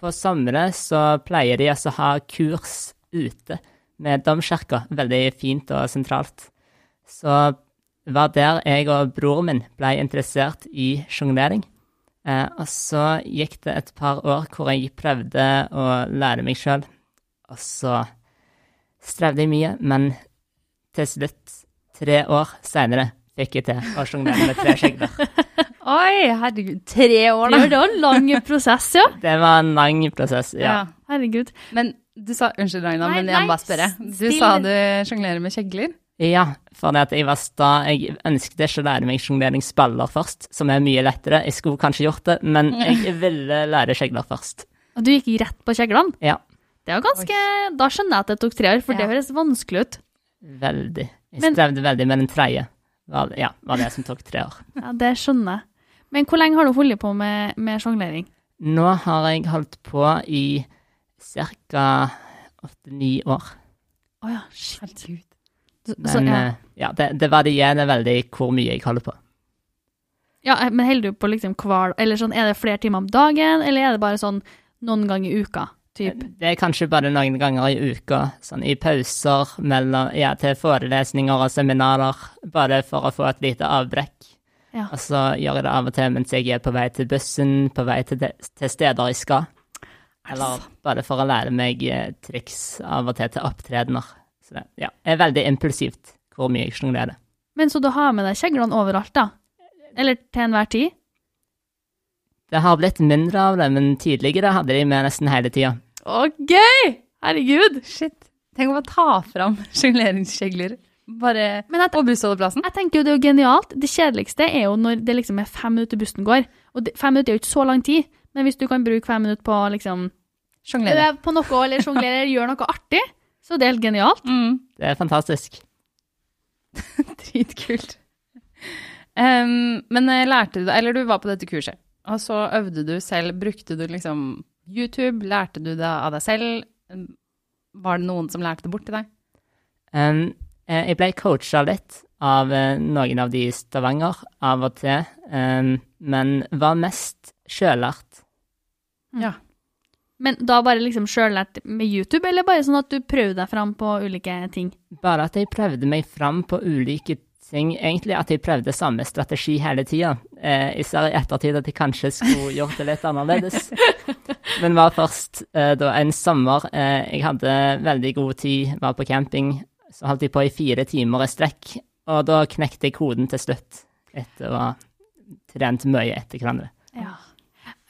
på somre så pleier de altså å ha kurs ute med domkirka. Veldig fint og sentralt. Så var der jeg og broren min ble interessert i sjonglering. Eh, Og så gikk det et par år hvor jeg prøvde å lære meg sjøl, og så strevde jeg mye, men til slutt, tre år seinere, fikk jeg til å sjonglere med tre skjegler. Oi, herregud. Tre år, da. det var en lang prosess, ja. Det var en lang prosess, ja. Herregud. Men du sa Unnskyld, Ragna, men jeg må bare spørre. Du still. sa du sjonglerer med kjegler? Ja, for det at jeg var sta, jeg ønsket ikke å lære meg sjongleringsballer først, som er mye lettere. Jeg skulle kanskje gjort det, men jeg ville lære kjegler først. Og du gikk rett på kjeglene? Ja, Det var ganske Da skjønner jeg at det tok tre år, for Ja. det høres vanskelig ut. veldig. Jeg Men- strevde veldig med den tredje. Var, ja, var det som tok tre år. Ja, Det skjønner jeg. Men hvor lenge har du holdt på med, med sjonglering? Nå har jeg holdt på i ca. åtte-ni år. Å ja, shit. Men så, ja. eh, ja, det, det varierer veldig hvor mye jeg holder på. ja, eh, men holder du på liksom hver Eller sånn, er det flere timer om dagen, eller er det bare sånn noen ganger i uka? Typ? Det er kanskje bare noen ganger i uka, sånn i pauser mellom, ja, til forelesninger og seminarer, bare for å få et lite avbrekk. Ja. Og så gjør jeg det av og til mens jeg er på vei til bussen, på vei til, til steder jeg skal. Eller bare for å lære meg eh, triks av og til til opptredener. Så det ja, er veldig impulsivt hvor mye jeg sjonglerer. Men så du har med deg kjeglene overalt, da? Eller til enhver tid? Det har blitt mindre av det, men tidligere hadde de med nesten hele tida. Å, gøy! Herregud! Shit. Tenk å bare ta fram sjongleringskjegler bare Men jeg, på bussholdeplassen. jeg tenker jo det er jo genialt. Det kjedeligste er jo når det liksom er fem minutter bussen går. Og det, fem minutter er jo ikke så lang tid, men hvis du kan bruke fem minutter på liksom Sjonglere. øve på noe eller sjonglere eller gjøre noe artig, så det er helt genialt. Mm. Det er fantastisk. Dritkult. Um, men eh, lærte du Eller du var på dette kurset, og så øvde du selv. Brukte du liksom YouTube? Lærte du det av deg selv? Var det noen som lærte det bort til deg? Um, eh, jeg ble coacha litt av eh, noen av de i Stavanger av og til, um, men var mest sjølært. Ja. Men da bare liksom sjøllært med YouTube, eller bare sånn at du prøvde deg fram på ulike ting? Bare at jeg prøvde meg fram på ulike ting. Egentlig at jeg prøvde samme strategi hele tida. Eh, ser i ettertid at jeg kanskje skulle gjort det litt annerledes. Men var først eh, da en sommer eh, Jeg hadde veldig god tid, var på camping. Så holdt jeg på i fire timer i strekk, og da knekte jeg koden til slutt. Etter å ha trent mye etter hverandre.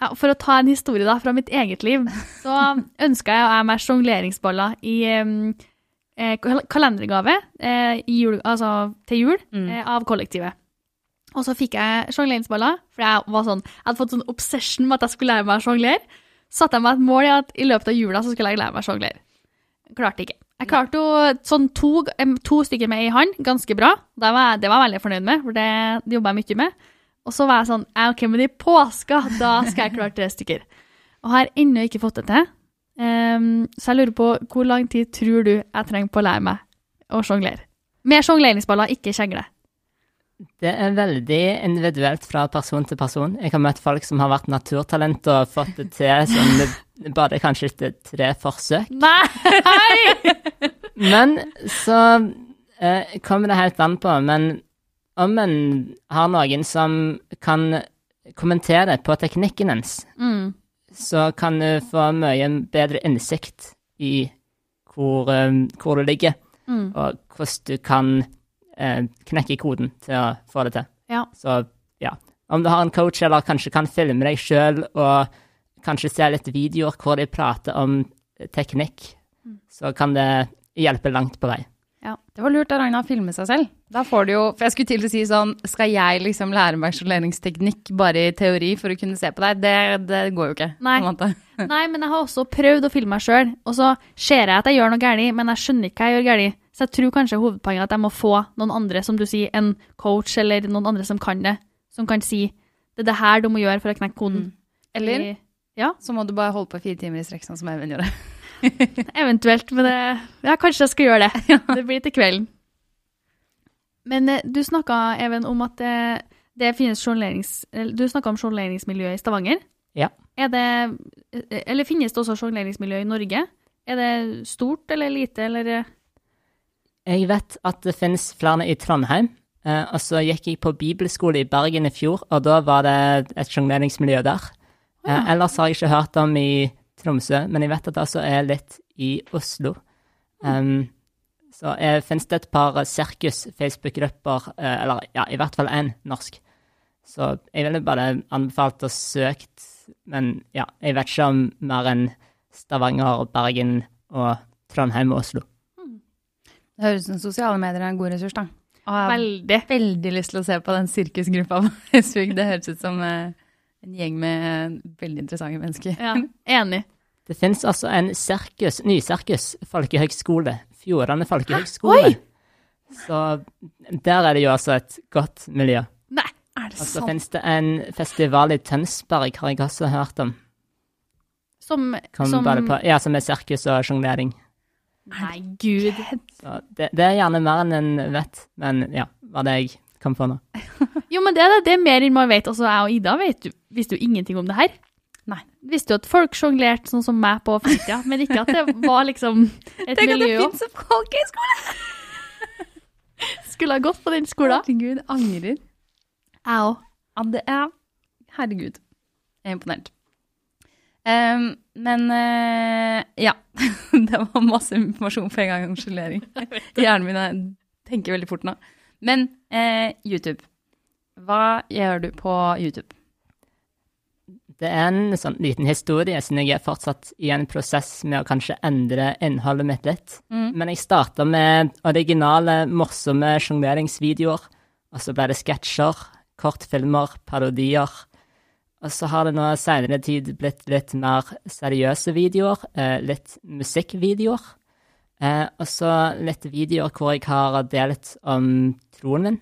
Ja. For å ta en historie da fra mitt eget liv, så ønska jeg å ha meg sjongleringsballer i eh, kalendergave eh, i jul, altså, til jul Mm. eh, av kollektivet. Og så fikk jeg sjongleringsballer, for jeg, var sånn, jeg hadde fått sånn obsession med at jeg skulle lære meg å sjonglere. Satte jeg meg et mål i at i løpet av jula så skulle jeg lære meg å sjonglere. Klarte ikke. Jeg klarte jo sånn to, to stykker med ei hånd ganske bra. Det var, jeg- det var jeg veldig fornøyd med, for det, det jobba jeg mye med. Og så var jeg sånn, ok, men i påska, da skal jeg klare tre stykker. Og har ennå ikke fått det til. Um, så jeg lurer på hvor lang tid tror du jeg trenger på å lære meg å sjonglere? Med sjongleringsballer, ikke kjegle. Det er veldig individuelt fra person til person. Jeg har møtt folk som har vært naturtalent og fått det til som bare kanskje etter tre forsøk. Nei! Men så eh, kommer det helt an på. Men om en har noen som kan kommentere på teknikken ens, Mm. så kan du få mye bedre innsikt i hvor, eh, hvor du ligger, Mm. og hvordan du kan eh, knekke koden til å få det til. Ja. Så ja, om du har en coach eller kanskje kan filme deg sjøl og kanskje se litt videoer hvor de prater om teknikk, så kan det hjelpe langt på vei. Det var lurt av Ragna å filme seg selv. Da får du jo For jeg skulle til å si sånn Skal jeg liksom lære meg sjongleringsteknikk bare i teori for å kunne se på deg? Det, det går jo ikke. Nei. Nei, men jeg har også prøvd å filme meg sjøl, og så ser jeg at jeg gjør noe galt, men jeg skjønner ikke hva jeg gjør galt. Så jeg tror kanskje hovedpoenget er at jeg må få noen andre, som du sier, en coach eller noen andre som kan det, som kan si det er det her du må gjøre for å knekke koden. Eller I- Ja, så må du bare holde på fire timer i strekk, sånn som Eivind gjorde. eventuelt, men det, ja, kanskje jeg skal gjøre det. Det blir til kvelden. Men eh, du snakka, Even, om at det, det finnes sjonglerings... Du snakka om sjongleringsmiljø i Stavanger. Ja. Er det eh, Eller finnes det også sjongleringsmiljø i Norge? Er det stort eller lite, eller eh? Jeg vet at det finnes flere i Trondheim, eh, og så gikk jeg på bibelskole i Bergen i fjor, og da var det et sjongleringsmiljø der. Eh, ellers har jeg ikke hørt om i Tromsø, men jeg vet at det også er litt i Oslo. Um, så jeg, finnes det et par sirkus-Facebook-grupper, eh, eller ja, i hvert fall én norsk. Så jeg ville bare anbefalt og søkt, men ja, jeg vet ikke om mer enn Stavanger, Bergen og Trondheim og Oslo. Det høres ut som sosiale medier er en god ressurs, da. Og jeg har Veldig. veldig lyst til å se på den sirkusgruppa på Facebook. Det høres ut som eh, en gjeng med veldig interessante mennesker. Ja, enig. Det finnes altså en sirkus, nysirkus folkehøgskole, Fjordane folkehøgskole. Så der er det jo altså et godt miljø. Nei, Er det Og så finnes det en festival i Tønsberg, har jeg også hørt om. som, Kom som bare på, ja, som er sirkus og sjonglering. Nei, gud. Så det, det er gjerne mer enn en vet, men ja, var det jeg nå. Jo, men det er det. Det er mer enn man vet. Altså, jeg og Ida vet visste jo ingenting om det her. Nei. Visste jo at folk sjonglerte sånn som meg på fritida, men ikke at det var liksom et Tenk at det miljø òg. fins en folkehøyskole! Skulle ha gått på den skolen. Herregud, angrer. Jeg òg. Ja, det er Herregud. Jeg er imponert. Um, men uh, ja. det var masse informasjon på en gang om sjonglering. Hjernen min er- tenker veldig fort nå. Men eh, YouTube. Hva gjør du på YouTube? Det er en sånn liten historie, siden jeg er fortsatt i en prosess med å kanskje endre innholdet mitt litt. Mm. Men jeg starta med originale, morsomme sjongleringsvideoer. Og så ble det sketsjer, kortfilmer, parodier. Og så har det nå senere tid blitt litt mer seriøse videoer, eh, litt musikkvideoer. Eh, og så litt videoer hvor jeg har delt om troen min.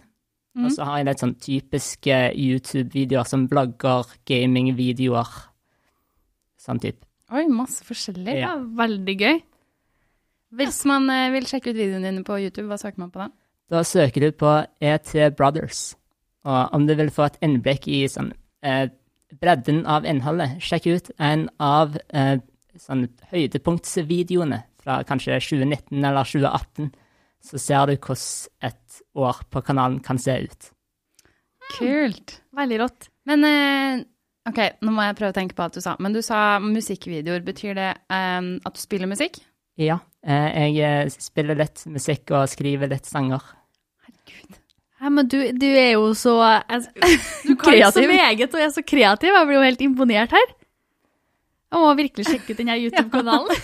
Og så har jeg litt sånn typiske YouTube-videoer som blogger, gaming-videoer. Sånn type. Oi, masse forskjellig. Ja. Ja, veldig gøy. Hvis man eh, vil sjekke ut videoene dine på YouTube, hva søker man på da? Da søker du på ET Brothers. Og om du vil få et innblikk i sånn eh, bredden av innholdet, sjekk ut en av eh, sånn høydepunktsvideoene fra kanskje 2019 eller 2018. Så ser du hvordan et år på kanalen kan se ut. Kult. Veldig rått. Men eh, ok, nå må jeg prøve å tenke på alt du sa. Men du sa musikkvideoer. Betyr det um, at du spiller musikk? Ja, eh, jeg spiller litt musikk og skriver litt sanger. Herregud. Ja, men du, du er jo så jeg, Du kan så Kreativ. meget og er så kreativ. Jeg blir jo helt imponert her. Jeg må virkelig sjekke ut denne YouTube-kanalen.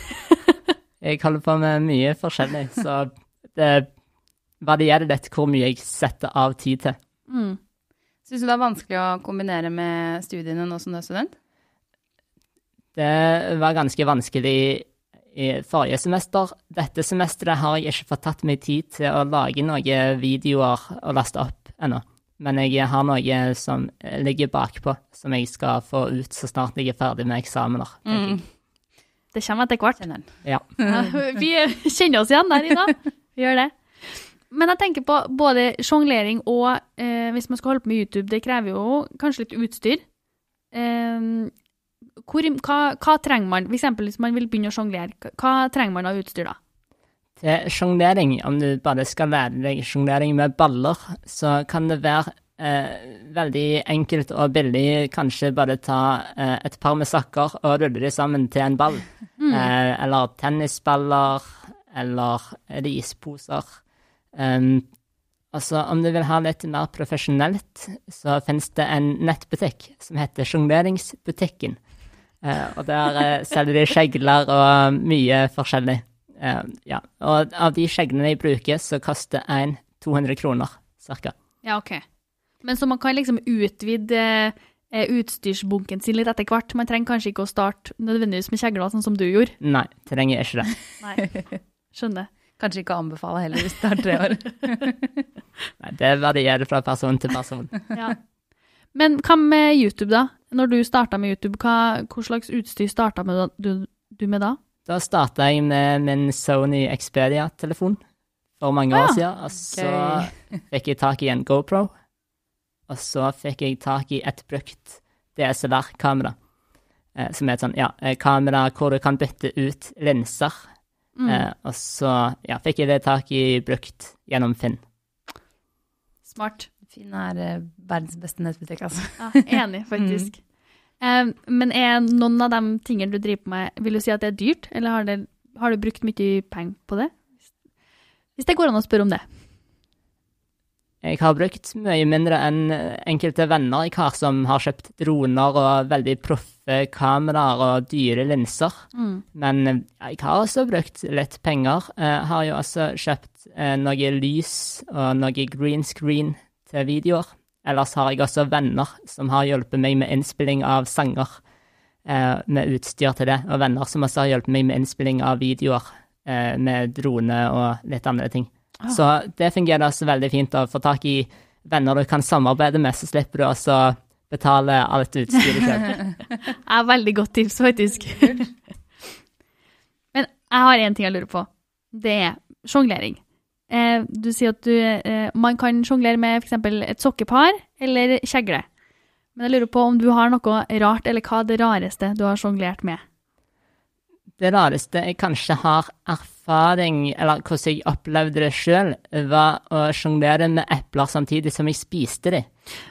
Jeg holder på med mye forskjellig, så det varierer litt hvor mye jeg setter av tid til. Mm. Syns du det er vanskelig å kombinere med studiene nå som du er student? Det var ganske vanskelig i forrige semester. Dette semesteret har jeg ikke fått tatt meg tid til å lage noen videoer og laste opp ennå. Men jeg har noe som ligger bakpå, som jeg skal få ut så snart jeg er ferdig med eksamener. jeg. Det kommer etter hvert. Ja. Ja, vi kjenner oss igjen der, Ida. Vi gjør det. Men jeg tenker på både sjonglering og eh, hvis man skal holde på med YouTube, det krever jo kanskje litt utstyr. Eh, hvor, hva, hva trenger man, f.eks. hvis man vil begynne å sjonglere, hva trenger man av utstyr da? Til sjonglering, om du bare skal lære deg sjonglering med baller, så kan det være eh, veldig enkelt og billig kanskje bare ta eh, et par med sokker og rulle de sammen til en ball. Eh, eller tennisballer, eller risposer. Um, altså, om du vil ha litt mer profesjonelt, så finnes det en nettbutikk som heter Sjongleringsbutikken. Eh, og der eh, selger de skjegler og mye forskjellig. Uh, ja. Og av de skjeglene jeg bruker, så koster en 200 kroner, cirka. Ja, ok. Men så man kan liksom utvide eh, utstyrsbunken sin litt etter hvert. Man trenger kanskje ikke å starte nødvendigvis med kjegler, sånn som du gjorde. Nei, trenger jeg ikke det. Nei, skjønner. Kanskje ikke anbefale heller hvis det er tre år. Nei, det varierer fra person til person. Ja. Men hva med YouTube, da? Når du starta med YouTube, hva, hva slags utstyr starta du, du med da? Da starta jeg med min Sony Xperia-telefon for mange Ah, år siden. Og så fikk jeg tak i en GoPro. Og så fikk jeg tak i et brukt DSLR-kamera. Eh, som er et sånn, ja, eh, kamera hvor du kan bytte ut linser. Mm. Eh, og så ja, fikk jeg det tak i brukt gjennom Finn. Smart. Finn er eh, verdens beste nettbutikk, altså. Ja, enig, faktisk. Eh, men er noen av de tingene du driver på med, vil du si at det er dyrt, eller har, det, har du brukt mye penger på det? Hvis det går an å spørre om det. Jeg har brukt mye mindre enn enkelte venner jeg har som har kjøpt droner og veldig proffe kameraer og dyre linser. Men eh, jeg har også brukt litt penger. Jeg har jo også kjøpt eh, noe lys og noe green screen til videoer. Ellers har jeg også venner som har hjulpet meg med innspilling av sanger eh, med utstyr til det, og venner som også har hjulpet meg med innspilling av videoer eh, med drone og litt andre ting. Så det fungerer også veldig fint å få tak i venner du kan samarbeide med, så slipper du også betale alt utstyret selv. er veldig godt tips, faktisk. Men jeg har en ting jeg lurer på. Det er sjonglering. Eh, du sier at du, eh, man kan sjonglere med f.eks. et sokkepar eller kjegle. Men jeg lurer på om du har noe rart, eller hva er det rareste du har sjonglert med? Det rareste jeg kanskje har erfaring, eller hvordan jeg opplevde det sjøl, var å sjonglere med epler samtidig som jeg spiste dem.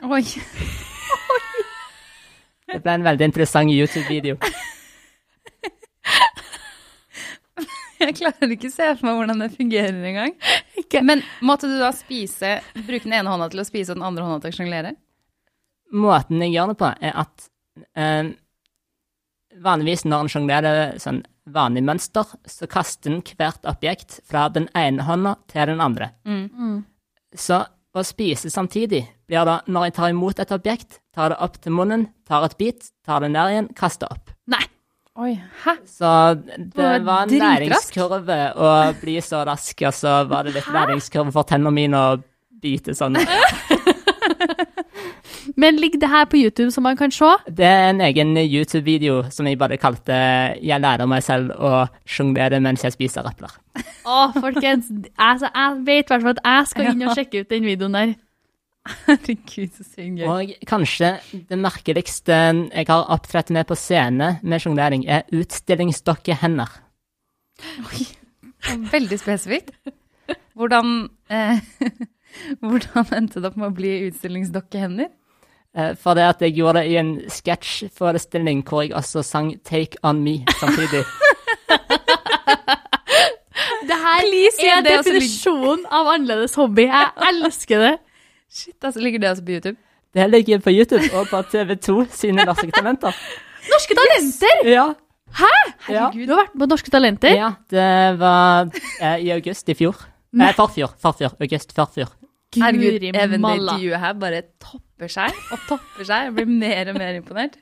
Oi. Det ble en veldig interessant YouTube-video. Jeg klarer ikke å se for meg hvordan det fungerer engang. Men måtte du da spise, bruke den ene hånda til å spise og den andre hånda til å sjonglere? Måten jeg gjør det på, er at eh, vanligvis når en sjonglerer sånn vanlig mønster, så kaster den hvert objekt fra den ene hånda til den andre. Så å spise samtidig blir da når jeg tar imot et objekt, tar det opp til munnen, tar et bit, tar det ned igjen, kaster opp. Nei! Oi, hæ? Så det var en læringskurve å bli så rask, og så var det litt læringskurve for tennene mine å bite sånn. Men ligger det her på YouTube, som man kan se? Det er en egen YouTube-video som jeg bare kalte 'Jeg lærer meg selv å sjonglere mens jeg spiser epler'. Å, folkens. Altså, jeg vet i hvert fall at jeg skal inn og sjekke ut den videoen der. Herregud, så sykt gøy. Og kanskje det merkeligste jeg har opptrådt med på scene med sjonglering, er utstillingsdokkehender. Veldig spesifikt. Hvordan, eh, hvordan endte det opp med å bli utstillingsdokkehender? Eh, For det at jeg gjorde det i en sketsjforestilling hvor jeg også sang 'Take On Me' samtidig. Det her Please, er det også ligger- definisjonen av annerledes hobby. Jeg elsker det. Shit, altså, ligger det også på YouTube? Det ligger på YouTube og på TV2 sine Norske Talenter. Norske Talenter! Ja. Hæ? Ja. Du har vært på Norske Talenter? ja, det var eh, i august i fjor. Nei, forfjor. Forfjor. August forfjor. Herregud, Even, det intervjuet her bare topper seg og topper seg. Jeg blir mer og mer imponert.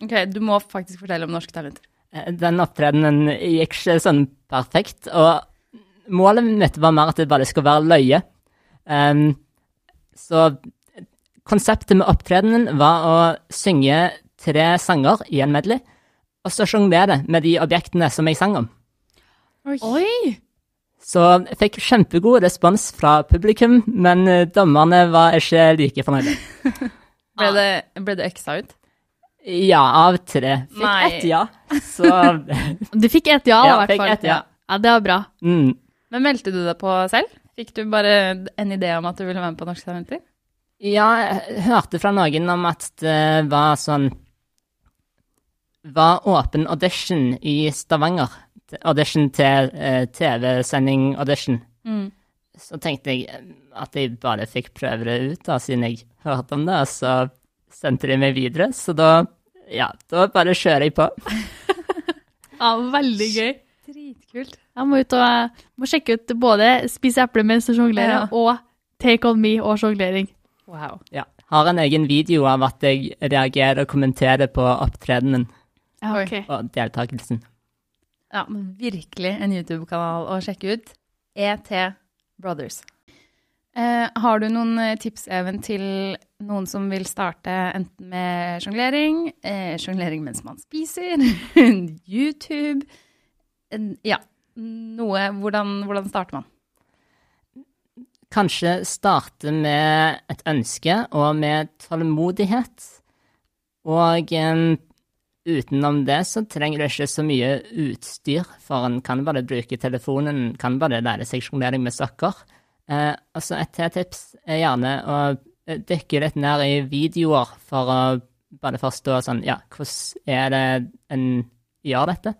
Ok, Du må faktisk fortelle om Norske Talenter. Eh, Den opptredenen gikk ikke sånn perfekt, og målet mitt var mer at det bare skulle være løye. Um, så konseptet med opptredenen var å synge tre sanger i en medley, og så sjonglere med de objektene som jeg sang om. Oi! Oi! Så jeg fikk kjempegod respons fra publikum, men eh, dommerne var ikke like fornøyde. Ble det, ble det eksa ut? Ja, av tre. Fikk Nei. ett ja. Så Du fikk et ja, da, Ja, i hvert fikk fall. et ja. ja, det var bra. mm. Men meldte du deg på selv? Fikk du bare en idé om at du ville være med på Norske Talenter? Ja, jeg hørte fra noen om at det var sånn Var åpen audition i Stavanger. Audition til eh, TV-sending-audition. Mm. Så tenkte jeg eh, at jeg bare fikk prøve det ut, da, siden jeg hørte om det. Og så sendte de meg videre, så da Ja, da bare kjører jeg på. Ja, veldig gøy. Dritkult. Jeg må ut og må sjekke ut både spise eple mens du sjonglerer, Ja. og take on me og sjonglering. Wow. Ja. Har en egen video av at jeg reagerer og kommenterer på opptredenen Okay. Og deltakelsen. Ja, men virkelig en YouTube-kanal å sjekke ut. ET Brothers. Eh, har du noen eh, tips, Even, til noen som vil starte enten med sjonglering, eh, sjonglering mens man spiser, YouTube en- Ja, noe Hvordan, hvordan starter man? Kanskje starte med et ønske og med tålmodighet. Og em, utenom det så trenger du ikke så mye utstyr, for en kan bare bruke telefonen, en kan bare lære seg sjonglering med sokker. Eh, altså et tips er gjerne å eh, dykke litt ned i videoer for å bare forstå sånn, ja, hvordan er det en gjør dette?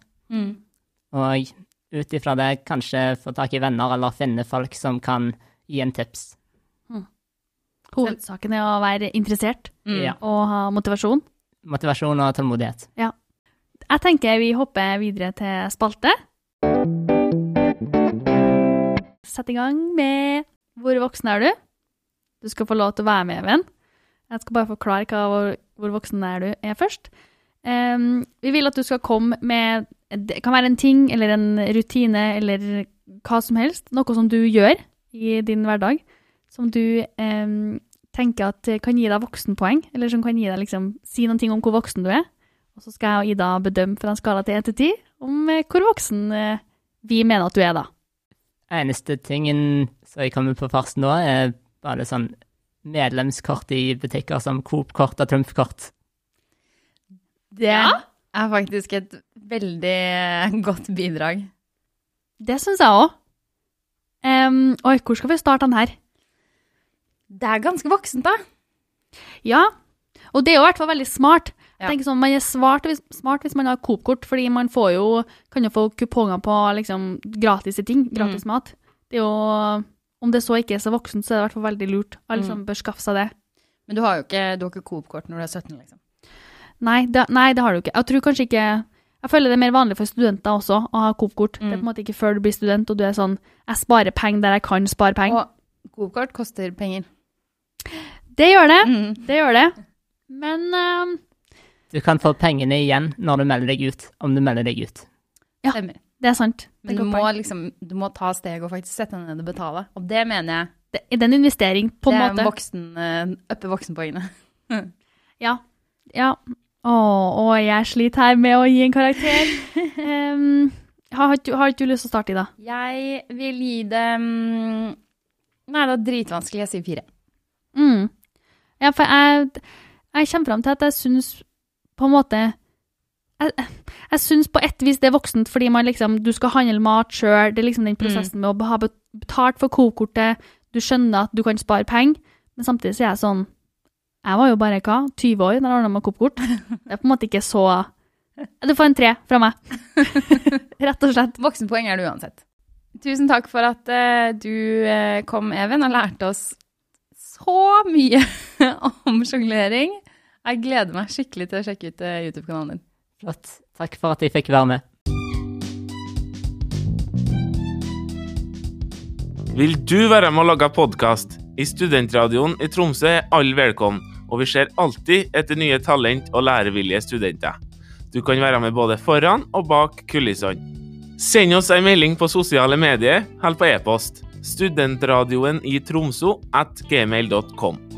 Og ut ifra det kanskje få tak i venner eller finne folk som kan gi en tips. Hovedsaken er å være interessert Mm. Og ha motivasjon. Motivasjon og tålmodighet. Jeg tenker vi hopper videre til spalte. Sett i gang med Hvor voksen er du? Du skal få lov til å være med, Even. Jeg skal bare forklare hva, hvor, hvor voksen er du er først. Um, vi vil at du skal komme med Det kan være en ting eller en rutine eller hva som helst. Noe som du gjør i din hverdag, som du em, tenker at kan gi deg voksenpoeng, eller som kan gi deg liksom, si noen ting om hvor voksen du er. Og så skal jeg og Ida bedømme fra en skala til 1 til 10 om eh, hvor voksen eh, vi mener at du er, da. Eneste tingen som jeg kommer på først nå, er bare sånn medlemskort i butikker som Coop-kort og Trumf-kort. Det er faktisk et veldig eh, godt bidrag. Det syns jeg òg. oi, hvor skal vi starte den her? Det er ganske voksent, da. Ja, og det er jo i hvert fall veldig smart. Jeg tenker sånn, Man er smart hvis, smart hvis man har Coop-kort, fordi man får jo, kan jo få kuponger på liksom, gratis ting, gratis mat. Det er jo, Om det så ikke er så voksent, så er det i hvert fall veldig lurt. Alle som bør skaffe seg det. Men du har jo ikke, du har ikke Coop-kort når du er 17, liksom. Nei det, nei, det har du ikke. Jeg tror kanskje ikke Jeg føler det er mer vanlig for studenter også å ha Coop-kort. Det er på en måte ikke før du blir student og du er sånn Jeg sparer penger der jeg kan spare penger. Og Coop-kort koster penger. Det gjør det. Mm. Det gjør det. Men eh, Du kan få pengene igjen når du melder deg ut, om du melder deg ut. Ja. Det er sant. Det Men du må liksom, du må ta steget og faktisk sette deg ned og betale. Og det mener jeg. det, det er en investering, på en måte. det er voksen, uh, uppe voksenpoengene. Ja. ja. Å, å, jeg sliter her med å gi en karakter. um, har, ikke- har ikke du lyst til å starte, Ida? Jeg vil gi det Nei, det er dritvanskelig. Jeg sier fire. Mm. Ja, for jeg, jeg kommer fram til at jeg syns på en måte Jeg, jeg syns på et vis det er voksent, fordi man liksom, du skal handle mat sjøl. Det er liksom den prosessen med å ha betalt for Coop-kortet. Du skjønner at du kan spare penger, men samtidig så er jeg sånn Jeg var jo bare hva, 20 år da jeg ordna meg Coop-kort. Det er på en måte ikke så Du får en tre fra meg. Rett og slett. Voksenpoeng er det uansett. Tusen takk for at uh, du eh, kom, Even, og lærte oss så mye om sjonglering. Jeg gleder meg skikkelig til å sjekke ut eh, YouTube-kanalen din. Flott. Takk for at jeg fikk være med. Vil du være med å lage podkast? I Studentradioen i Tromsø er alle velkommen, og vi ser alltid etter nye talent og lærevillige studenter. Du kan være med både foran og bak kulissene. Send oss en melding på sosiale medier eller på e-post. Studentradioen i Tromsø at gmail.com.